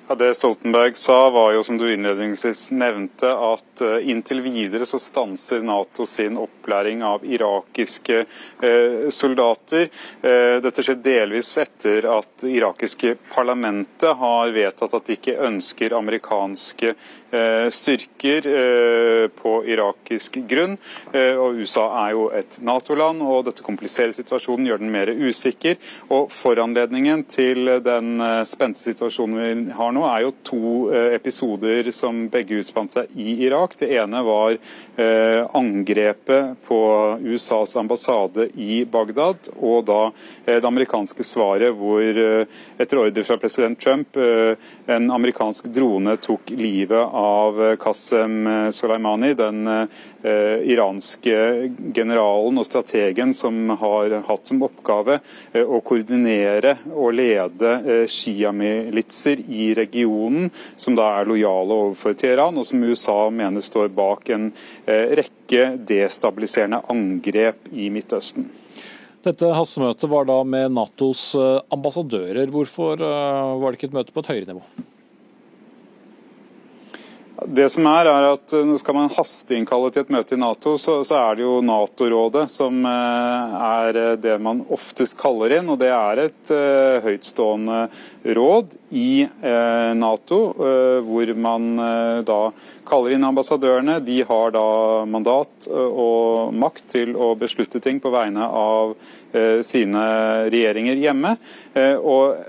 Ja, Det Stoltenberg sa, var jo som du innledningsvis nevnte, at uh, inntil videre så stanser Nato sin opplæring av irakiske eh, soldater. Eh, dette skjer delvis etter at irakiske parlamentet har vedtatt at de ikke ønsker amerikanske Eh, styrker eh, på irakisk grunn. Eh, og USA er jo et Nato-land, og dette kompliserer situasjonen, gjør den mer usikker. Og Foranledningen til den spente situasjonen vi har nå, er jo to episoder som begge utspant seg i Irak. Det ene var angrepet på USAs ambassade i Bagdad, og da det amerikanske svaret hvor etter ordre fra president Trump en amerikansk drone tok livet av Qasem Soleimani, den iranske generalen og strategen som har hatt som oppgave å koordinere og lede eh, sjiamilitser i regionen, som da er lojale overfor Teheran, og som USA mener står bak en eh, rekke destabiliserende angrep i Midtøsten. Dette hastemøtet var da med Natos eh, ambassadører. Hvorfor var det ikke et møte på et høyere nivå? Det som er, er at nå Skal man hasteinnkalle til et møte i Nato, så, så er det jo Nato-rådet som eh, er eh, det man oftest kaller inn. og Det er et uh, høytstående råd i uh, Nato, uh, hvor man da kaller inn ambassadørene. De har da mandat og makt til å beslutte ting på vegne av sine regjeringer hjemme. og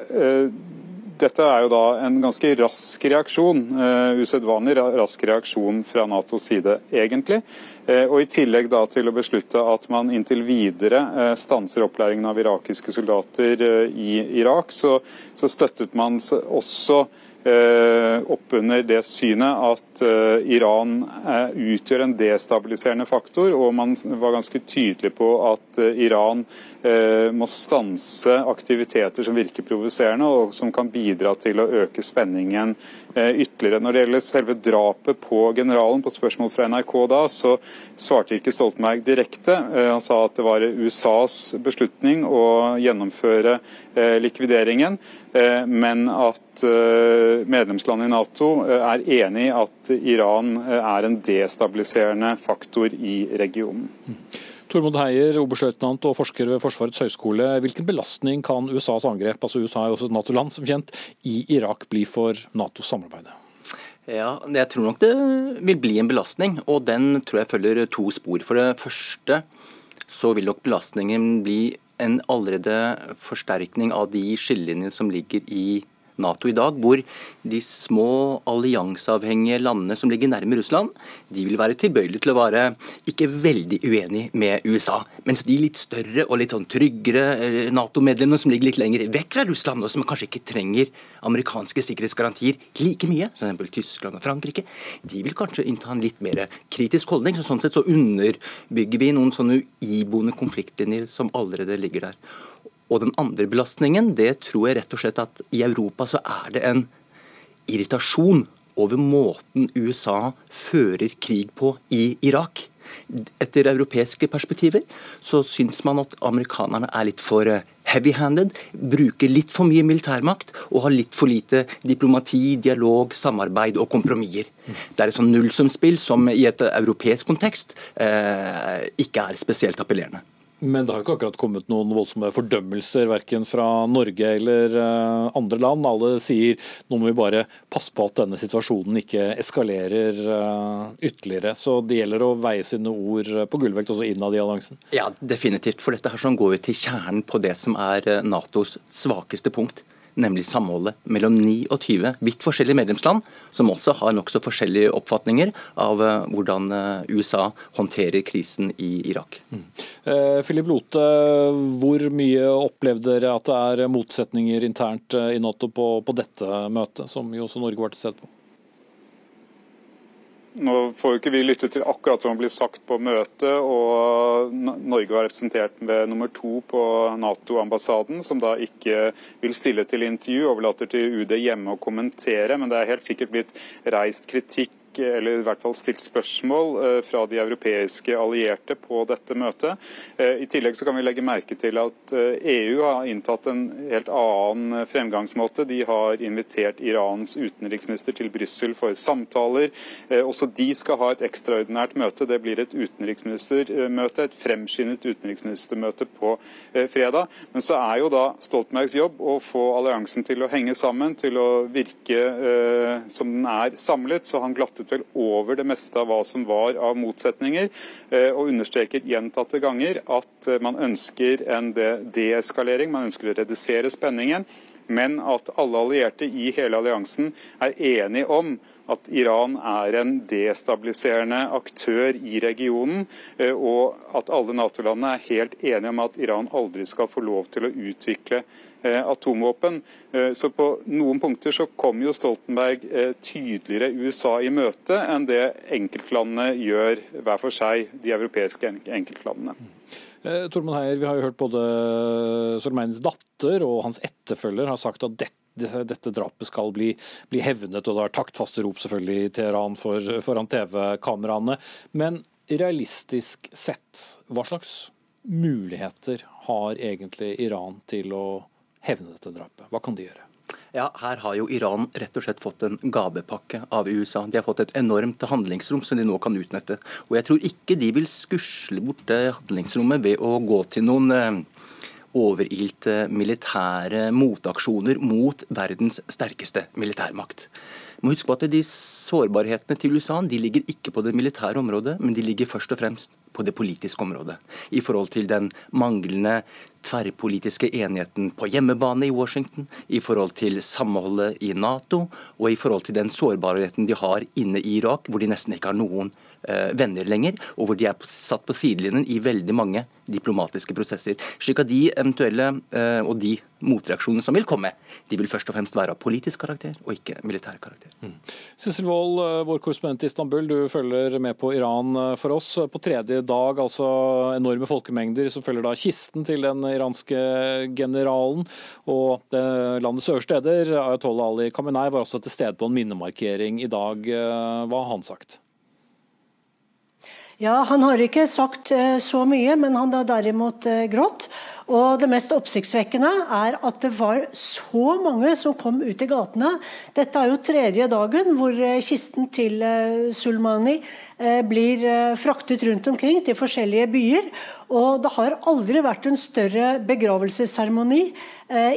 dette er jo da en ganske rask reaksjon, uh, usedvanlig rask reaksjon fra Natos side, egentlig. Uh, og I tillegg da til å beslutte at man inntil videre uh, stanser opplæringen av irakiske soldater i Irak, så, så støttet man også oppunder det synet at Iran utgjør en destabiliserende faktor, og man var ganske tydelig på at Iran Eh, må stanse aktiviteter som virker provoserende, og som kan bidra til å øke spenningen eh, ytterligere. Når det gjelder selve drapet på generalen, på et spørsmål fra NRK da, så svarte ikke Stoltenberg direkte. Eh, han sa at det var USAs beslutning å gjennomføre likvideringen, men at medlemslandet i Nato er enig i at Iran er en destabiliserende faktor i regionen. Tormod Heier, oberstløytnant og forsker ved Forsvarets høgskole. Hvilken belastning kan USAs angrep, altså USA er også et Nato-land som kjent, i Irak bli for Nato-samarbeidet? Ja, Jeg tror nok det vil bli en belastning, og den tror jeg følger to spor. For det første så vil nok belastningen bli en allerede forsterkning av de skillelinjene som ligger i Nato i dag, hvor de små allianseavhengige landene som ligger nærme Russland, de vil være tilbøyelige til å være ikke veldig uenig med USA. Mens de litt større og litt sånn tryggere eh, Nato-medlemmene som ligger litt lenger vekk fra Russland, og som kanskje ikke trenger amerikanske sikkerhetsgarantier like mye, f.eks. Tyskland og Frankrike, de vil kanskje innta en litt mer kritisk holdning. så Sånn sett så underbygger vi noen sånne iboende konfliktlinjer som allerede ligger der. Og den andre belastningen, det tror jeg rett og slett at i Europa så er det en irritasjon over måten USA fører krig på i Irak. Etter europeiske perspektiver så syns man at amerikanerne er litt for eh, heavy-handed, bruker litt for mye militærmakt og har litt for lite diplomati, dialog, samarbeid og kompromisser. Det er et sånn nullsumspill som i et europeisk kontekst eh, ikke er spesielt appellerende. Men det har ikke akkurat kommet noen voldsomme fordømmelser verken fra Norge eller eh, andre land. Alle sier nå må vi bare passe på at denne situasjonen ikke eskalerer eh, ytterligere. Så det gjelder å veie sine ord på gullvekt også innad i alliansen? Ja, definitivt. For dette her sånn går jo til kjernen på det som er eh, Natos svakeste punkt nemlig samholdet mellom 29 vidt forskjellige medlemsland, som også har nokså forskjellige oppfatninger av eh, hvordan eh, USA håndterer krisen i Irak. Mm. Eh, Philip Lote, hvor mye opplevde dere at det er motsetninger internt i Nato på, på dette møtet, som jo også Norge var til stede på? Nå får jo ikke vi lytte til akkurat som blir sagt på møtet, og Norge var representert ved nummer to på Nato-ambassaden, som da ikke vil stille til intervju, overlater til UD hjemme å kommentere. Men det er helt sikkert blitt reist kritikk eller i hvert fall stilt spørsmål eh, fra de europeiske allierte på dette møtet. Eh, I tillegg så kan vi legge merke til at EU eh, e har inntatt en helt annen fremgangsmåte. De har invitert Irans utenriksminister til Brussel for samtaler. Også de skal ha et ekstraordinært møte. Det blir et utenriksministermøte, et fremskyndet utenriksministermøte på fredag. Men så er jo da Stoltenbergs jobb å få alliansen til å henge sammen, til å virke som den er samlet. så han glatter grattet vel over det meste av hva som var av motsetninger, eh, og understreket gjentatte ganger at eh, man ønsker en deeskalering, man ønsker å redusere spenningen. men at alle allierte i hele alliansen er enige om at Iran er en destabiliserende aktør i regionen, eh, og at alle Nato-landene er helt enige om at Iran aldri skal få lov til å utvikle atomvåpen. Eh, så på noen punkter så kom jo Stoltenberg tydeligere USA i møte enn det enkeltlandene gjør hver for seg, de europeiske enkeltlandene. Tormund Tormod Heier, vi har jo hørt både Solmeins datter og hans etterfølger har sagt at dette, dette drapet skal bli, bli, hevnet, og det er taktfaste rop selvfølgelig i Teheran for, foran TV-kameraene. Men realistisk sett, hva slags muligheter har egentlig Iran til å hevne dette drapet? Hva kan de gjøre? Ja, Her har jo Iran rett og slett fått en gavepakke av USA. De har fått et enormt handlingsrom som de nå kan utnytte. Og jeg tror ikke de vil skusle bort det handlingsrommet ved å gå til noen eh, overilte militære motaksjoner mot verdens sterkeste militærmakt. må huske på at De sårbarhetene til USA de ligger ikke på det militære området, men de ligger først og fremst på det politiske området. I forhold til den manglende tverrpolitiske enigheten på hjemmebane i Washington, i forhold til samholdet i Nato og i forhold til den sårbarheten de har inne i Irak, hvor de nesten ikke har noen Eh, venner lenger, og hvor de er satt på sidelinjen i veldig mange diplomatiske prosesser. Slik at de eventuelle eh, og de motreaksjonene som vil komme, de vil først og fremst være av politisk karakter og ikke militær karakter. Mm. Wold, eh, vår korrespondent i Istanbul, du følger med på Iran for oss. På tredje dag, altså enorme folkemengder som følger da kisten til den iranske generalen. Og landets øverste leder, Ayatollah Ali Khamenei, var også til stede på en minnemarkering i dag. Hva har han sagt? Ja, Han har ikke sagt eh, så mye, men han har derimot eh, grått. Og Det mest oppsiktsvekkende er at det var så mange som kom ut i gatene. Dette er jo tredje dagen hvor eh, kisten til Sulmani blir fraktet rundt omkring til forskjellige byer. Og det har aldri vært en større begravelsesseremoni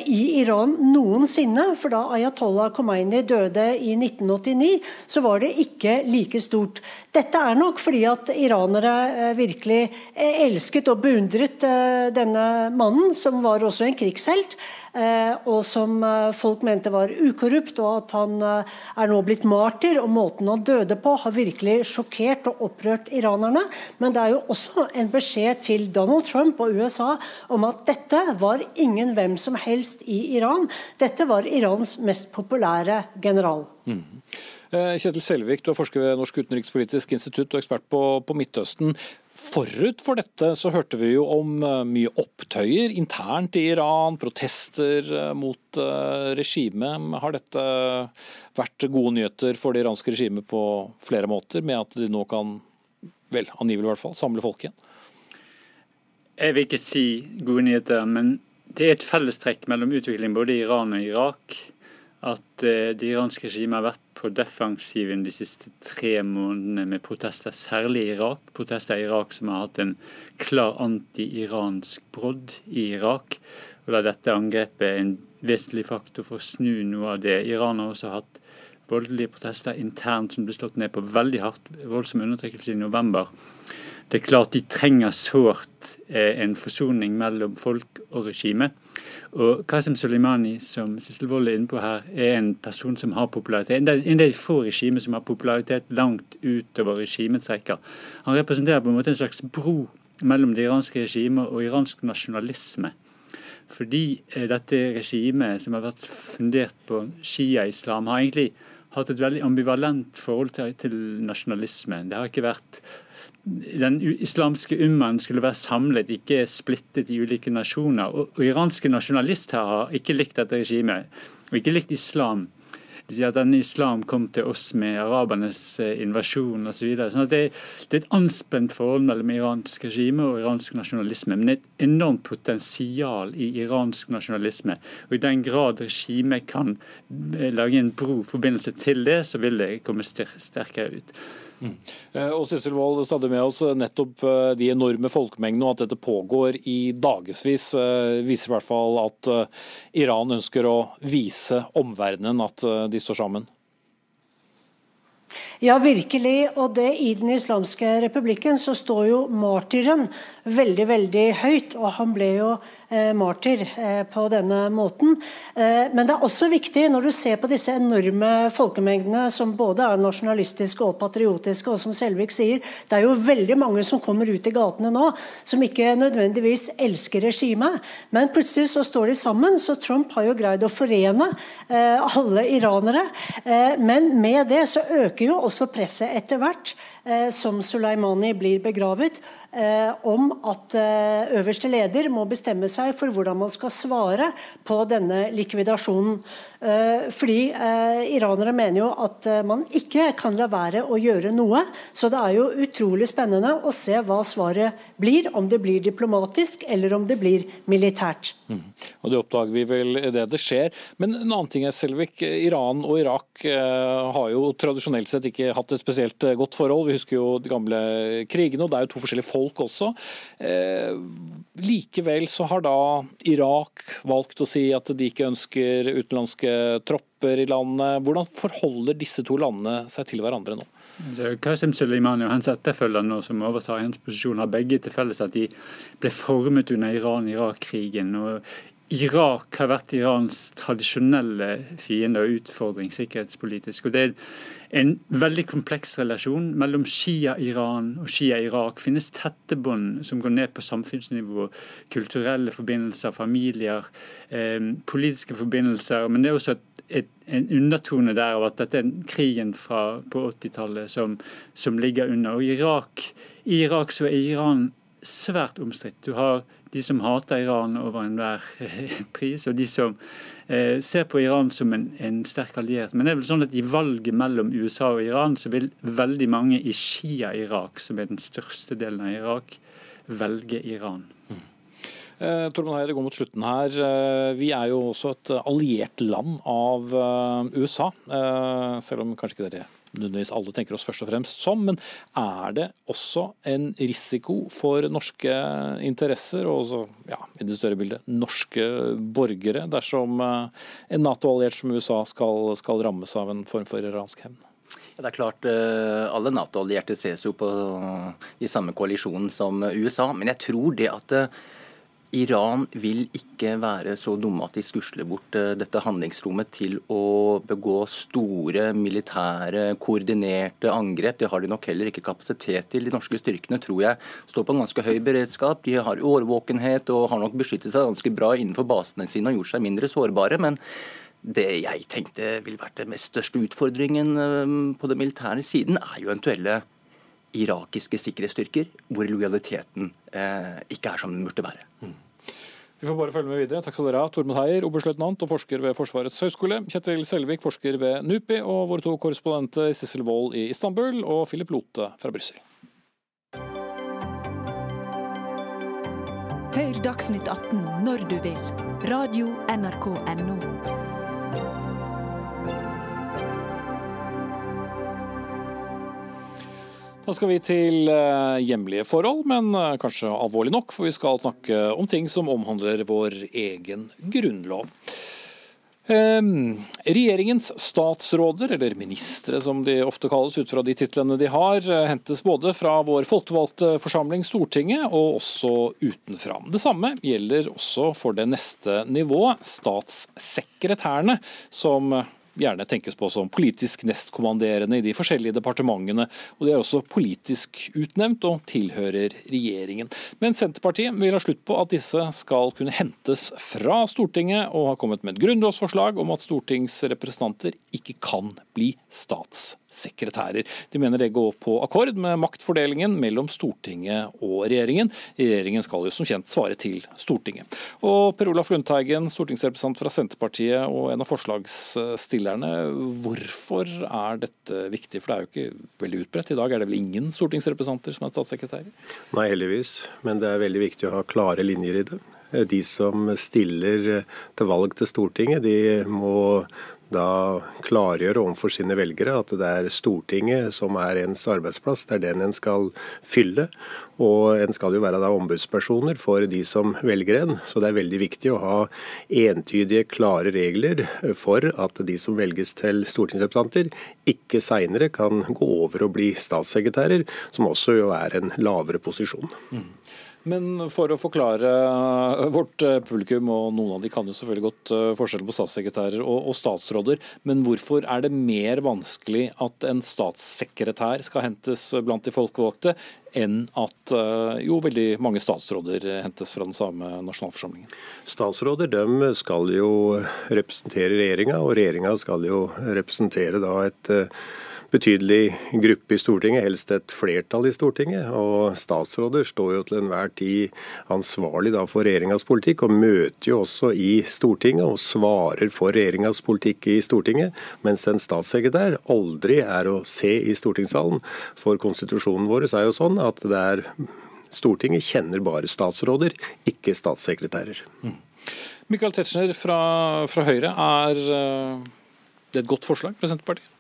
i Iran noensinne. For da Ayatollah Khomeini døde i 1989, så var det ikke like stort. Dette er nok fordi at iranere eh, virkelig eh, elsket og beundret eh, denne mannen, som var også en krigshelt, og som folk mente var ukorrupt, og at han er nå blitt martyr. Og måten han døde på, har virkelig sjokkert og opprørt iranerne. Men det er jo også en beskjed til Donald Trump og USA om at dette var ingen hvem som helst i Iran. Dette var Irans mest populære general. Mm. Eh, Kjetil Selvik, du er forsker ved Norsk utenrikspolitisk institutt og ekspert på, på, Midtøsten. Forut for dette så hørte vi jo om eh, mye opptøyer internt i Iran, protester eh, mot regimet. Har dette vært gode nyheter for det iranske regimet på flere måter, med at de nå kan, vel, angivelig i hvert fall, samle folk igjen? Jeg vil ikke si gode nyheter, men det er et fellestrekk mellom utvikling både i Iran og Irak at det iranske regimet har vært på defensiven de siste tre månedene med protester, særlig i Irak. Protester i Irak som har hatt en klar anti-iransk brodd i Irak. Og da dette angrepet er en vesentlig faktor for å snu noe av det. Iran har også hatt voldelige protester internt som ble slått ned på veldig hardt. Voldsom undertrykkelse i november. Det er klart de trenger sårt eh, en forsoning mellom folk og regime. Og Qasem Soleimani, som Sissel Wold er inne på her, er en person som har popularitet. En del, få regimer som har popularitet langt utover regimets rekker. Han representerer på en måte en slags bro mellom det iranske regimet og iransk nasjonalisme. Fordi eh, dette regimet, som har vært fundert på shia-islam, har egentlig hatt et veldig ambivalent forhold til, til nasjonalisme. Det har ikke vært den islamske ummaen skulle være samlet, ikke splittet i ulike nasjoner. Og, og iranske nasjonalister har ikke likt dette regimet, og ikke likt islam. De sier at denne islam kom til oss med arabernes eh, invasjon osv. Så videre. sånn det, det, er et anspent forhold mellom iransk regime og iransk nasjonalisme. Men et enormt potensial i iransk nasjonalisme. Og i den grad regimet kan eh, lage en bro forbindelse til det, så vil det komme sterkere ut. Mm. Eh, og Sissel Wold, stadig med oss eh, nettopp eh, de enorme folkemengdene og at dette pågår i dagevis, viser i hvert fall at Iran ønsker å vise omverdenen at de står sammen. Ja, virkelig. Og det i Den islamske republikken så står jo martyren veldig, veldig høyt. Og han ble jo martyr på denne måten. Men det er også viktig, når du ser på disse enorme folkemengdene som både er nasjonalistiske og patriotiske, og som Selvik sier, det er jo veldig mange som kommer ut i gatene nå som ikke nødvendigvis elsker regimet, men plutselig så står de sammen. Så Trump har jo greid å forene alle iranere. Men med det så øker jo også presset etter hvert Eh, som Soleimani blir begravet, eh, om at eh, øverste leder må bestemme seg for hvordan man skal svare på denne likvidasjonen. Fordi iranere mener jo at man ikke kan la være å gjøre noe. Så det er jo utrolig spennende å se hva svaret blir, om det blir diplomatisk eller om det blir militært. Mm. Og Det oppdager vi vel det det skjer. Men en annen ting er Selvik. Iran og Irak har jo tradisjonelt sett ikke hatt et spesielt godt forhold. Vi husker jo de gamle krigene, og det er jo to forskjellige folk også. Eh, likevel så har da Irak valgt å si at de ikke ønsker utenlandske tropper i landet. Hvordan forholder disse to landene seg til hverandre nå? Qasim Soleimani og hans etterfølger nå som overtar hans posisjon, har begge til felles at de ble formet under Iran-Irak-krigen. og Irak har vært Irans tradisjonelle fiende og utfordring sikkerhetspolitisk. og Det er en veldig kompleks relasjon mellom Shia-Iran og Shia-Irak. finnes tette bånd som går ned på samfunnsnivå. Kulturelle forbindelser, familier, eh, politiske forbindelser. Men det er også et, et, en undertone der av at dette er krigen fra, på 80-tallet som, som, ligger under. Og Irak, I Irak så er Iran svært omstridt. Du har de som hater Iran over enhver pris, og de som eh, ser på Iran som en, en, sterk alliert. Men det er vel sånn at i valget mellom USA og Iran, så vil veldig mange i Shia-Irak, som er den største delen av Irak, velge Iran. Mm. Eh, Tormod Heier, det går mot slutten her. Eh, vi er jo også et alliert land av eh, USA, selv om kanskje ikke dere nødvendigvis alle tenker oss først og fremst som, men er det også en risiko for norske interesser, og også, ja, i det større bildet, norske borgere, dersom eh, en Nato-alliert som USA skal, skal, rammes av en form for iransk hevn? Ja, det er klart, eh, Alle Nato-allierte ses jo på, i samme koalisjon som USA, men jeg tror det at eh, Iran vil ikke være så dumme at de skusler bort eh, dette handlingsrommet til å begå store militære, koordinerte angrep. Det har de nok heller ikke kapasitet til. De norske styrkene tror jeg står på en ganske høy beredskap. De har årvåkenhet og har nok beskyttet seg ganske bra innenfor basene sine og gjort seg mindre sårbare. men det jeg tenkte ville vært den mest største utfordringen eh, på den militære siden, er jo eventuelle irakiske sikkerhetsstyrker, hvor lojaliteten eh, ikke er som den burde være. Mm. Vi får bare følge med videre. Takk skal dere ha. Tormod Heier, oberstløytnant og forsker ved Forsvarets høgskole. Kjetil Selvik, forsker ved NUPI, og våre to korrespondenter Sissel Wold i Istanbul og Philip Lote fra Brussel. Hør Dagsnytt 18 når du vil. Radio NRK Radio.nrk.no. Da skal vi til eh, hjemlige forhold, men eh, kanskje alvorlig nok, for vi skal snakke om ting som omhandler vår egen grunnlov. Ehm, regjeringens statsråder, eller ministre som de ofte kalles ut fra de titlene de har, eh, hentes både fra vår folkevalgte forsamling Stortinget og også utenfra. Det samme gjelder også for det neste nivået, statssekretærene, som gjerne tenkes på som politisk nestkommanderende i de forskjellige departementene. og De er også politisk utnevnt og tilhører regjeringen. Men Senterpartiet vil ha slutt på at disse skal kunne hentes fra Stortinget, og har kommet med et grunnlovsforslag om at stortingsrepresentanter ikke kan bli statsminister sekretærer. De mener det går på akkord med maktfordelingen mellom Stortinget og regjeringen. Regjeringen skal jo som kjent svare til Stortinget. Og Per Olaf Lundteigen, stortingsrepresentant fra Senterpartiet og en av forslagsstillerne. Hvorfor er dette viktig? For det er jo ikke veldig utbredt. I dag er det vel ingen stortingsrepresentanter som er statssekretærer? Nei, heldigvis. Men det er veldig viktig å ha klare linjer i det. De som stiller til valg til Stortinget, de må da klargjøre overfor sine velgere at det er Stortinget som er ens arbeidsplass. Det er den en skal fylle. Og en skal jo være da ombudspersoner for de som velger en. Så det er veldig viktig å ha entydige, klare regler for at de som velges til stortingsrepresentanter, ikke seinere kan gå over og bli statssekretærer, som også jo er en lavere posisjon. Mm. Men for å forklare vårt publikum, og noen av de kan jo selvfølgelig godt forskjell på statssekretærer og, og statsråder, men hvorfor er det mer vanskelig at en statssekretær skal hentes blant de folkevalgte, enn at jo veldig mange statsråder hentes fra den samme nasjonalforsamlingen? Statsråder de skal jo representere regjeringa, og regjeringa skal jo representere da et betydelig gruppe i Stortinget, helst et flertall i Stortinget. Og statsråder står jo til enhver tid ansvarlig for regjeringas politikk, og møter jo også i Stortinget og svarer for regjeringas politikk i Stortinget, mens en statssekretær aldri er å se i stortingssalen. For konstitusjonen vår er jo sånn at det er Stortinget kjenner bare statsråder, ikke statssekretærer. Mm. Michael Tetzschner fra, fra Høyre, er eh, det et godt forslag fra Senterpartiet?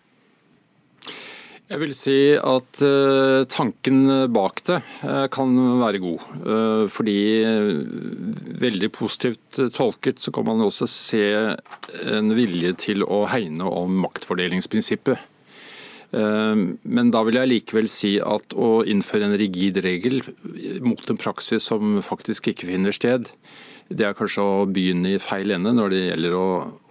Jeg vil si at uh, tanken bak det uh, kan være god. Uh, fordi veldig positivt tolket så kan man også se en vilje til å hegne om maktfordelingsprinsippet. Men da vil jeg likevel si at å innføre en rigid regel mot en praksis som faktisk ikke finner sted, det er kanskje å begynne i feil ende når det gjelder å,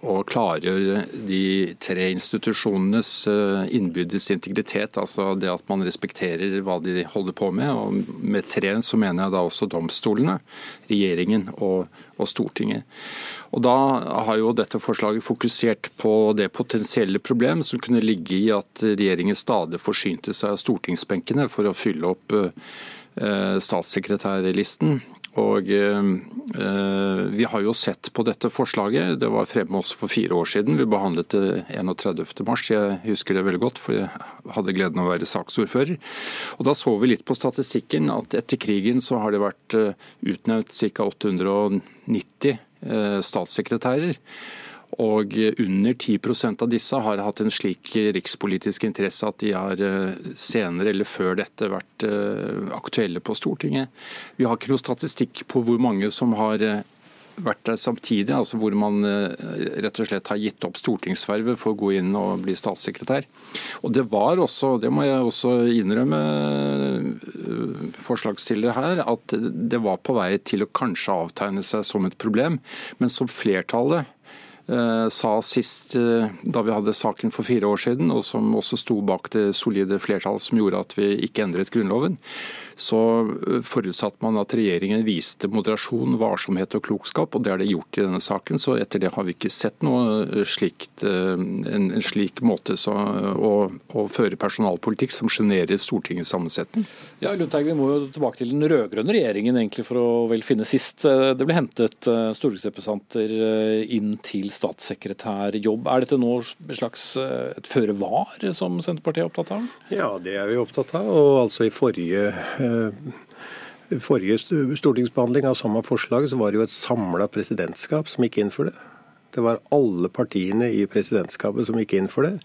å klargjøre de tre institusjonenes eh, innbyrdes integritet. Altså det at man respekterer hva de holder på med. Og med tre så mener jeg da også domstolene, regjeringen og, og Stortinget. Og Da har jo dette forslaget fokusert på det potensielle problem som kunne ligge i at regjeringen stadig forsynte seg av stortingsbenkene for å fylle opp eh, statssekretærlisten. Og eh, eh, Vi har jo sett på dette forslaget. Det var fremme også for fire år siden. Vi behandlet det 31.3. Jeg husker det veldig godt, for jeg hadde gleden av å være saksordfører. Og Da så vi litt på statistikken at etter krigen så har det vært eh, utnevnt ca. 890 eh, statssekretærer. Og under 10% av disse har hatt en slik rikspolitisk interesse at de har eh, senere eller før dette vært eh, aktuelle på Stortinget. Vi har ikke noe statistikk på hvor mange som har eh, vært der samtidig, altså hvor man rett og slett har gitt opp stortingsvervet for å gå inn og bli statssekretær. Og Det var også, det må jeg også innrømme forslagsstillere her, at det var på vei til å kanskje avtegne seg som et problem, men som flertallet sa sist eh, da vi hadde saken for fire år siden, og som også sto bak det solide flertallet som gjorde at vi ikke endret Grunnloven, så eh, forutsatte man at regjeringen viste moderasjon, varsomhet og klokskap, og det er det gjort i denne saken. Så etter det har vi ikke sett noe eh, slikt, eh, en, en slik måte så, å, å, føre personalpolitikk som sjenerer Stortingets sammensetning. Ja, Lundteigen, Vi må jo tilbake til den rød-grønne regjeringen egentlig for å vel finne sist. Det ble hentet stortingsrepresentanter inn til statssekretærjobb. Er dette nå et slags et føre var som Senterpartiet er opptatt av? Ja, det er vi opptatt av. Og altså i forrige forrige stortingsbehandling av samme forslag så var det jo et samla presidentskap som gikk inn for det. Det var alle partiene i presidentskapet som gikk inn for det.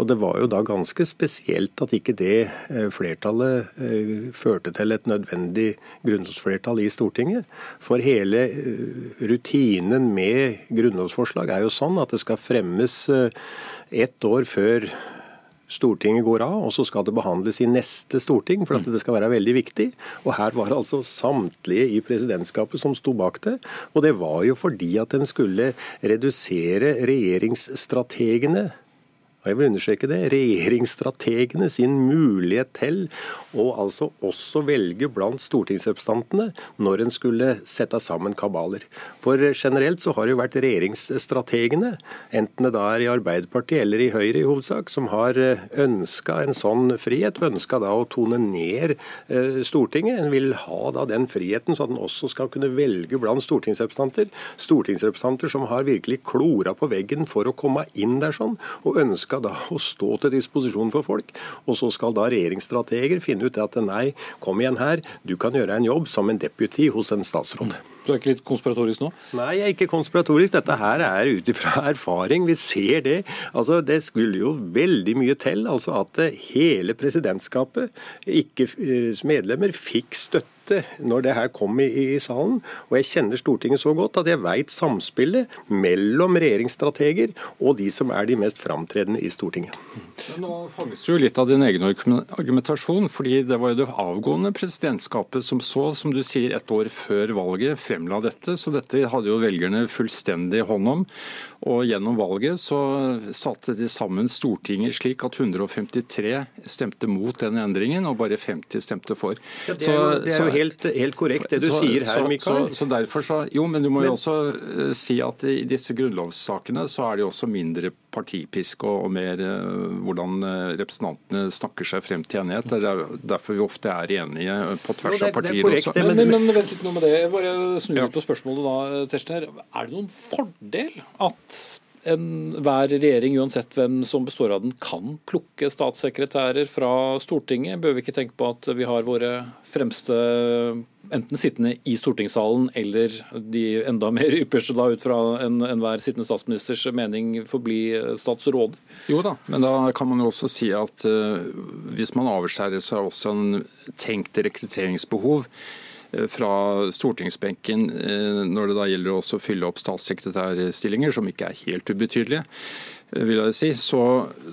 Og det var jo da ganske spesielt at ikke det eh, flertallet eh, førte til et nødvendig grunnlovsflertall i Stortinget. For hele rutinen med grunnlovsforslag er jo sånn at det skal fremmes ett år før Stortinget går av, og så skal det behandles i neste storting, for at det skal være veldig viktig. Og her var det altså samtlige i presidentskapet som sto bak det. Og det var jo fordi at en skulle redusere regjeringsstrategene og jeg vil understreke det, regjeringsstrategene sin mulighet til å altså også velge blant stortingsrepresentantene når en skulle sette sammen kabaler. For generelt så har det jo vært regjeringsstrategene, enten det da er i Arbeiderpartiet eller i Høyre i hovedsak, som har eh, ønska en sånn frihet, ønska da å tone ned eh, Stortinget. En vil ha da den friheten så at en også skal kunne velge blant stortingsrepresentanter. Stortingsrepresentanter som har virkelig klora på veggen for å komme inn der sånn, og ønska skal da stå til disposisjon for folk. Og så skal da regjeringsstrateger finne ut at nei, kom igjen her, du kan gjøre en jobb som en deputy hos en statsråd. Du er ikke litt konspiratorisk nå? Nei, jeg er ikke konspiratorisk. Dette her er ut ifra erfaring. Vi ser det. Altså, Det skulle jo veldig mye til altså at hele presidentskapet, ikke medlemmer, fikk støtte ute når det her kom i, i salen. Og jeg kjenner Stortinget så godt at jeg veit samspillet mellom regjeringsstrateger og de som er de mest framtredende i Stortinget. Men nå fanges du jo litt av din egen argumentasjon, fordi det var jo det avgående presidentskapet som så, som du sier, et år før valget fremla dette. Så dette hadde jo velgerne fullstendig hånd om. Og gjennom valget så satte de sammen Stortinget slik at 153 stemte mot den endringen, og bare 50 stemte for. Ja, det er jo, det er jo helt, helt, korrekt det du så, sier her, Mikael. Så, så, derfor så, jo, men du må jo også uh, si at i disse grunnlovssakene så er det jo også mindre partipisk og, og mer uh, hvordan uh, representantene snakker seg frem til enighet. Det er derfor vi ofte er enige på tvers av partier korrekt, også. Men, men, men, vent litt nå med det. Jeg bare snur litt på spørsmålet da, Tetzschner. Er det noen fordel at enhver regjering, uansett hvem som består av den, kan plukke statssekretærer fra Stortinget? Bør vi ikke tenke på at vi har våre fremste enten sittende i stortingssalen eller de enda mer ypperste da ut fra enhver en sittende statsministers mening forbli statsråd? Jo da, men da kan man jo også si at uh, hvis man avskjærer seg også en tenkt rekrutteringsbehov, Eh, fra stortingsbenken eh, når det da gjelder å fylle opp statssekretærstillinger, som ikke er helt ubetydelige, eh, vil jeg si, så,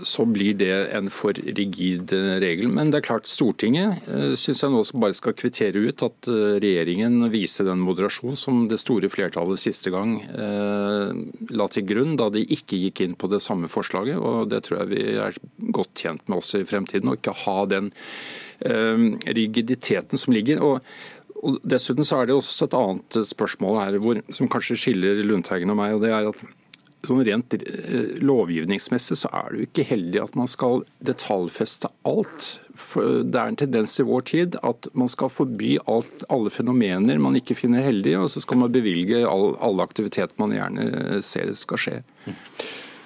så, blir det en for rigid regel. Men det er klart, Stortinget syns jeg nå bare skal kvittere ut at regjeringen viser den moderasjon som det store flertallet siste gang eh, la til grunn da de ikke gikk inn på det samme forslaget. og Det tror jeg vi er godt tjent med også i fremtiden, å ikke ha den eh, rigiditeten som ligger. og og Dessuten så er det også et annet spørsmål her hvor, som kanskje skiller Lundteigen og meg. og det er at sånn Rent eh, lovgivningsmessig så er det jo ikke heldig at man skal detaljfeste alt. Det er en tendens i vår tid at man skal forby alt, alle fenomener man ikke finner heldige, og så skal man bevilge all, alle aktiviteter man gjerne ser skal skje.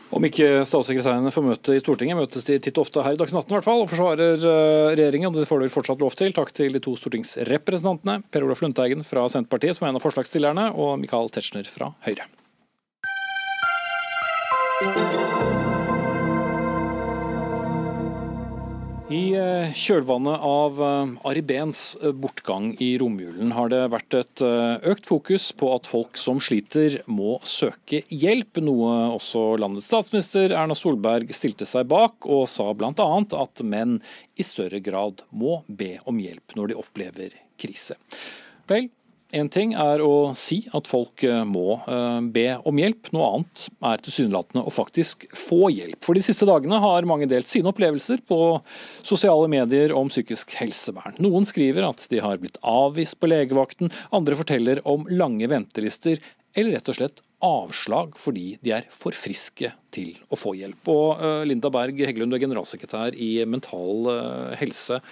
Om ikke statssekretærene får møte i Stortinget, møtes de titt og ofte her i Dagsnytt 18 hvert fall, og forsvarer eh, regjeringen. Det får de fortsatt lov til. Takk til de to stortingsrepresentantene, Per Olaf Lundteigen fra Senterpartiet, som er en av forslagsstillerne, og Michael Tetzschner fra Høyre. I eh, kjølvannet av eh, Ari Behns eh, bortgang i romjulen har det vært et økt fokus på at folk som sliter må søke hjelp, noe også landets statsminister Erna Solberg stilte seg bak, og sa bl.a. at menn i større grad må be om hjelp når de opplever krise. Vel, en ting er å si at folk eh, må eh, be om hjelp, noe annet er tilsynelatende å faktisk få hjelp. For de siste dagene har mange delt sine opplevelser på sosiale medier om psykisk helsevern. Noen skriver at de har blitt avvist på legevakten, andre forteller om lange ventelister, eller rett og slett avslag fordi de er for friske til å få hjelp. Og eh, Linda Berg Heggelund, du er generalsekretær i Mental Helse.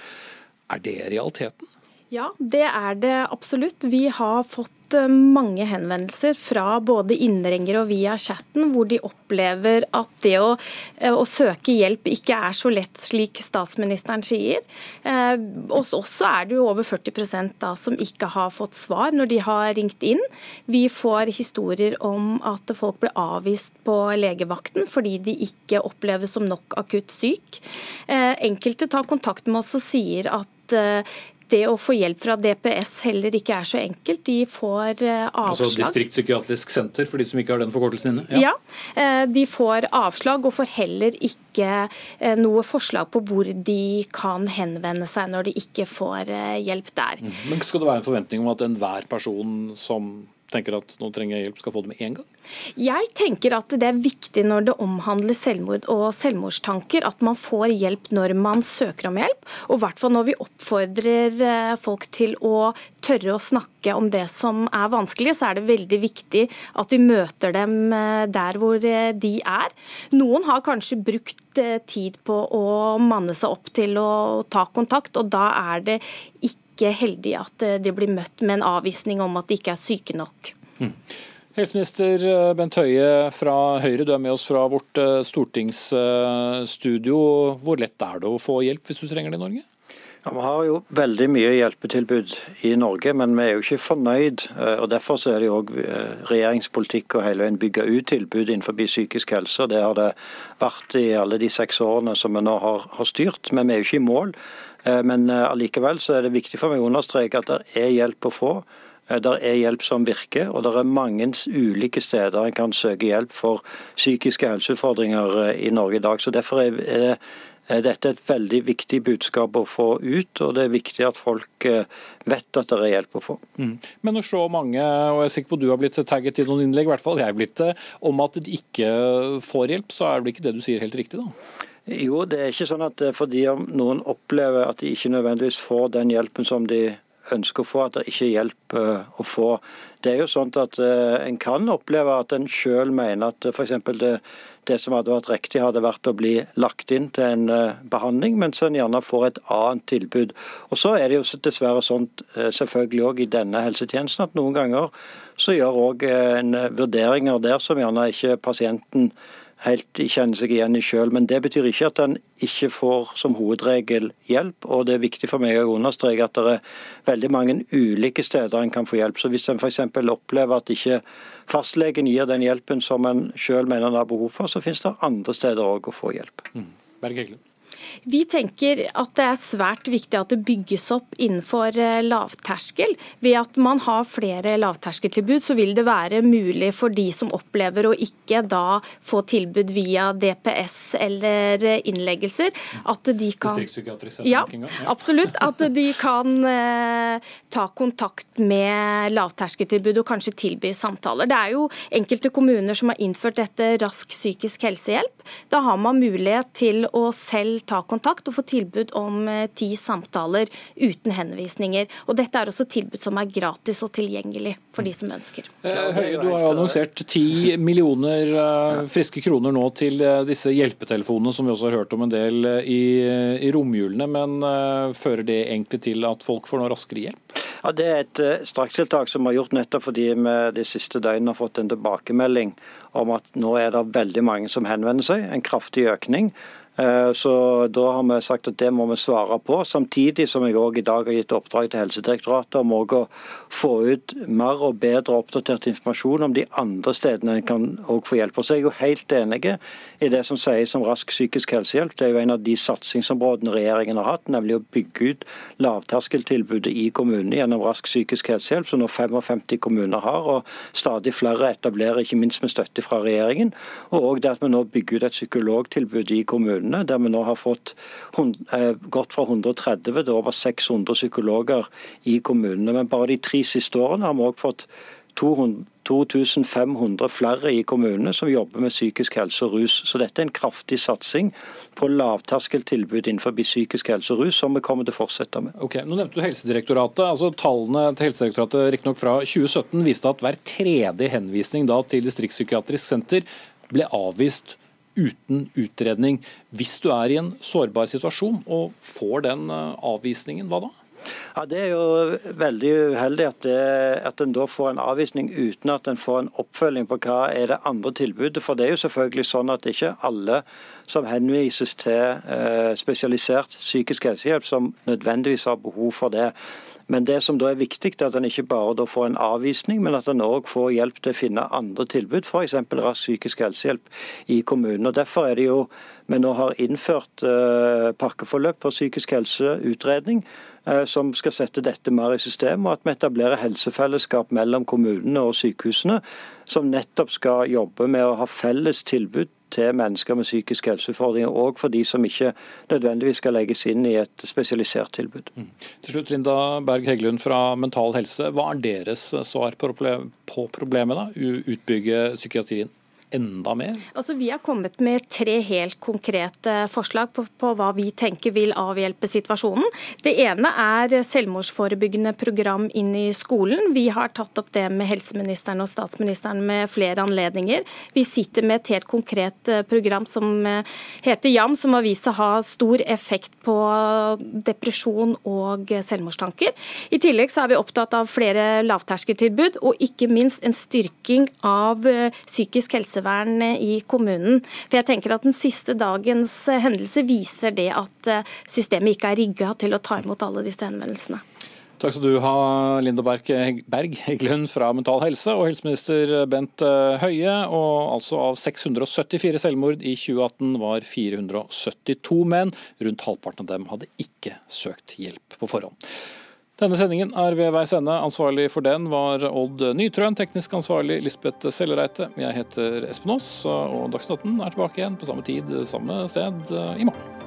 Er det realiteten? Ja, det er det absolutt. Vi har fått eh, mange henvendelser fra både innringere og via chatten, hvor de opplever at det å, eh, å, søke hjelp ikke er så lett, slik statsministeren sier. Eh, oss er det jo over 40% da, som ikke har fått svar når de har ringt inn. Vi får historier om at folk blir avvist på legevakten fordi de ikke oppleves som nok akutt syk. Enkelte tar kontakt med oss og sier at det å få hjelp fra DPS heller ikke er så enkelt. De får eh, altså avslag. Altså Distriktspsykiatrisk senter, for de som ikke har den forkortelsen inne? Ja. ja, eh, de får avslag og får heller ikke eh, noe forslag på hvor de kan henvende seg når de ikke får hjelp der. Mm. Men Skal det være en forventning om at enhver person som tenker at nå trenger jeg hjelp, skal få det med en gang? Jeg tenker at det er viktig når det omhandler selvmord og selvmordstanker, at man får hjelp når man søker om hjelp. Og i hvert fall når vi oppfordrer eh, folk til å tørre å snakke om det som er vanskelig, så er det veldig viktig at vi møter dem eh, der hvor eh, de er. Noen har kanskje brukt tid på å manne seg opp til å ta kontakt, og da er det ikke heldig at de blir møtt med en avvisning om at de ikke er syke nok. Mm. Helseminister eh, Bent Høie fra Høyre, du er med oss fra vårt eh, stortingsstudio. Hvor lett er det å få hjelp hvis du trenger det i Norge? Ja, vi har jo veldig mye hjelpetilbud i Norge, men vi er jo ikke fornøyd. Eh, og Derfor er det jo òg eh, regjeringspolitikk å hele veien bygge ut tilbud innenfor psykisk helse. Det har det vært i alle de seks årene som vi nå har, har styrt. Men vi er jo ikke i mål. Eh, men allikevel så er det viktig for meg å understreke at det er hjelp å få. Det er hjelp som virker, og det er mange ulike steder en kan søke hjelp for psykiske helseutfordringer i Norge i dag. Så Derfor er det Eh, dette et veldig viktig budskap å få ut, og det er viktig at folk eh, vet at det er hjelp å få. Mm. Men å så mange, og jeg er sikker på du har blitt tagget i noen innlegg, i hvert fall jeg er blitt det, om at de ikke får hjelp, så er det ikke det du sier helt riktig, da? Jo, det er ikke sånn at fordi om noen opplever at de ikke nødvendigvis får den hjelpen som de ønsker å få, at det ikke er hjelp eh, å få. Det er jo sånn at En kan oppleve at en selv mener at f.eks. det det som hadde vært riktig, hadde vært å bli lagt inn til en eh, behandling, mens en gjerne får et annet tilbud. Og Så er det jo dessverre sånn eh, selvfølgelig også i denne helsetjenesten at noen ganger så gjør òg eh, en vurderinger der som gjerne ikke pasienten helt kjenner seg igjen i sjøl. Men det betyr ikke at en ikke får som hovedregel hjelp. Og det er viktig for meg å understreke at det er veldig mange ulike steder en kan få hjelp. Så hvis en f.eks. opplever at ikke fastlegen gir den hjelpen som en sjøl mener en har behov for, så finnes det andre steder òg å få hjelp. Mm. Berg. Vi tenker at det er svært viktig at det bygges opp innenfor eh, lavterskel. Ved at man har flere lavterskeltilbud, så vil det være mulig for de som opplever å ikke da få tilbud via DPS eller innleggelser, at de kan ja, absolutt. At de kan eh, ta kontakt med lavterskeltilbud og kanskje tilby samtaler. Det er jo enkelte kommuner som har innført dette rask psykisk helsehjelp. Da har man mulighet til å selv ta kontakt og få tilbud om eh, ti samtaler uten henvisninger. Og Dette er også tilbud som er gratis og tilgjengelig for de som ønsker. Eh, Høie, du har jo annonsert ti millioner eh, friske kroner nå til disse hjelpetelefonene, som vi også har hørt om en del i, i romjulene. Men fører det egentlig til at folk får noe raskere hjelp? Ja, Det er et strakstiltak som vi har gjort nettopp fordi vi de siste døgnene har fått en tilbakemelding om at nå er det veldig mange som henvender seg, en kraftig økning. Eh, så Da har vi sagt at det må vi svare på. Samtidig som jeg også i dag har gitt oppdrag til Helsedirektoratet om å få ut mer og bedre oppdatert informasjon om de andre stedene en kan få hjelp. Og så er jeg jo helt enig i det som sies om rask psykisk helsehjelp. Det er jo en av de satsingsområdene regjeringen har hatt, nemlig å bygge ut lavterskeltilbudet i kommunene gjennom rask psykisk helsehjelp, som nå 55 kommuner har. og Stadig flere etablerer, ikke minst med støtte fra regjeringen. Og òg det at vi nå bygger ut et psykologtilbud i kommunene der vi nå har fått eh, gått fra 130 til over 600 psykologer i kommunene. Men bare de tre siste årene har vi også fått 2500 flere i kommunene som jobber med psykisk helse og rus. Så dette er en kraftig satsing på lavterskeltilbud innenfor psykisk helse og rus, som vi kommer til å fortsette med. Ok, nå nevnte du Helsedirektoratet. altså Tallene til Helsedirektoratet riktignok fra 2017 viste at hver tredje henvisning da til distriktspsykiatrisk senter ble avvist uten utredning. Hvis du er i en sårbar situasjon og får den eh, avvisningen, hva da? Ja, Det er jo veldig uheldig at, det, at en da får en avvisning uten at en får en oppfølging på hva er det andre tilbudet. For det er jo selvfølgelig sånn at det ikke alle som henvises til eh, spesialisert psykisk helsehjelp som nødvendigvis har behov for det. Men det som da er viktig, er at en ikke bare får en avvisning, men at en òg får hjelp til å finne andre tilbud, f.eks. rask psykisk helsehjelp i kommunen. Og Derfor er det jo vi nå har innført uh, pakkeforløp for psykisk helseutredning som skal sette dette mer i system, og at vi etablerer helsefellesskap mellom kommunene og sykehusene, som nettopp skal jobbe med å ha felles tilbud til mennesker med psykiske helseutfordringer, og for de som ikke nødvendigvis skal legges inn i et spesialisert tilbud. Mm. Til slutt, Linda Berg Heggelund fra Mental Helse. Hva er deres svar på problemet? da? Utbygge psykiatrien? Enda mer? Altså, vi har kommet med tre helt konkrete forslag på, på, hva vi tenker vil avhjelpe situasjonen. Det ene er selvmordsforebyggende program inn i skolen. Vi har tatt opp det med helseministeren og statsministeren med flere anledninger. Vi sitter med et helt konkret eh, program som eh, heter JAM, som har vist å ha stor effekt på depresjon og selvmordstanker. I tillegg så er vi opptatt av flere lavterskeltilbud, og ikke minst en styrking av eh, psykisk helse helsevern i kommunen. For jeg tenker at Den siste dagens hendelse viser det at systemet ikke er rigga til å ta imot alle disse henvendelsene. Takk skal du ha, Linda Berg Heggelund fra Mental Helse og helseminister Bent Høie. Og altså Av 674 selvmord i 2018 var 472 menn. Rundt halvparten av dem hadde ikke søkt hjelp på forhånd. Denne sendingen er ved veis ende. Ansvarlig for den var Odd Nytrøen. Teknisk ansvarlig Lisbeth Sellereite. Jeg heter Espen Aas, og Dagsnytt er tilbake igjen på samme tid, samme sted i morgen.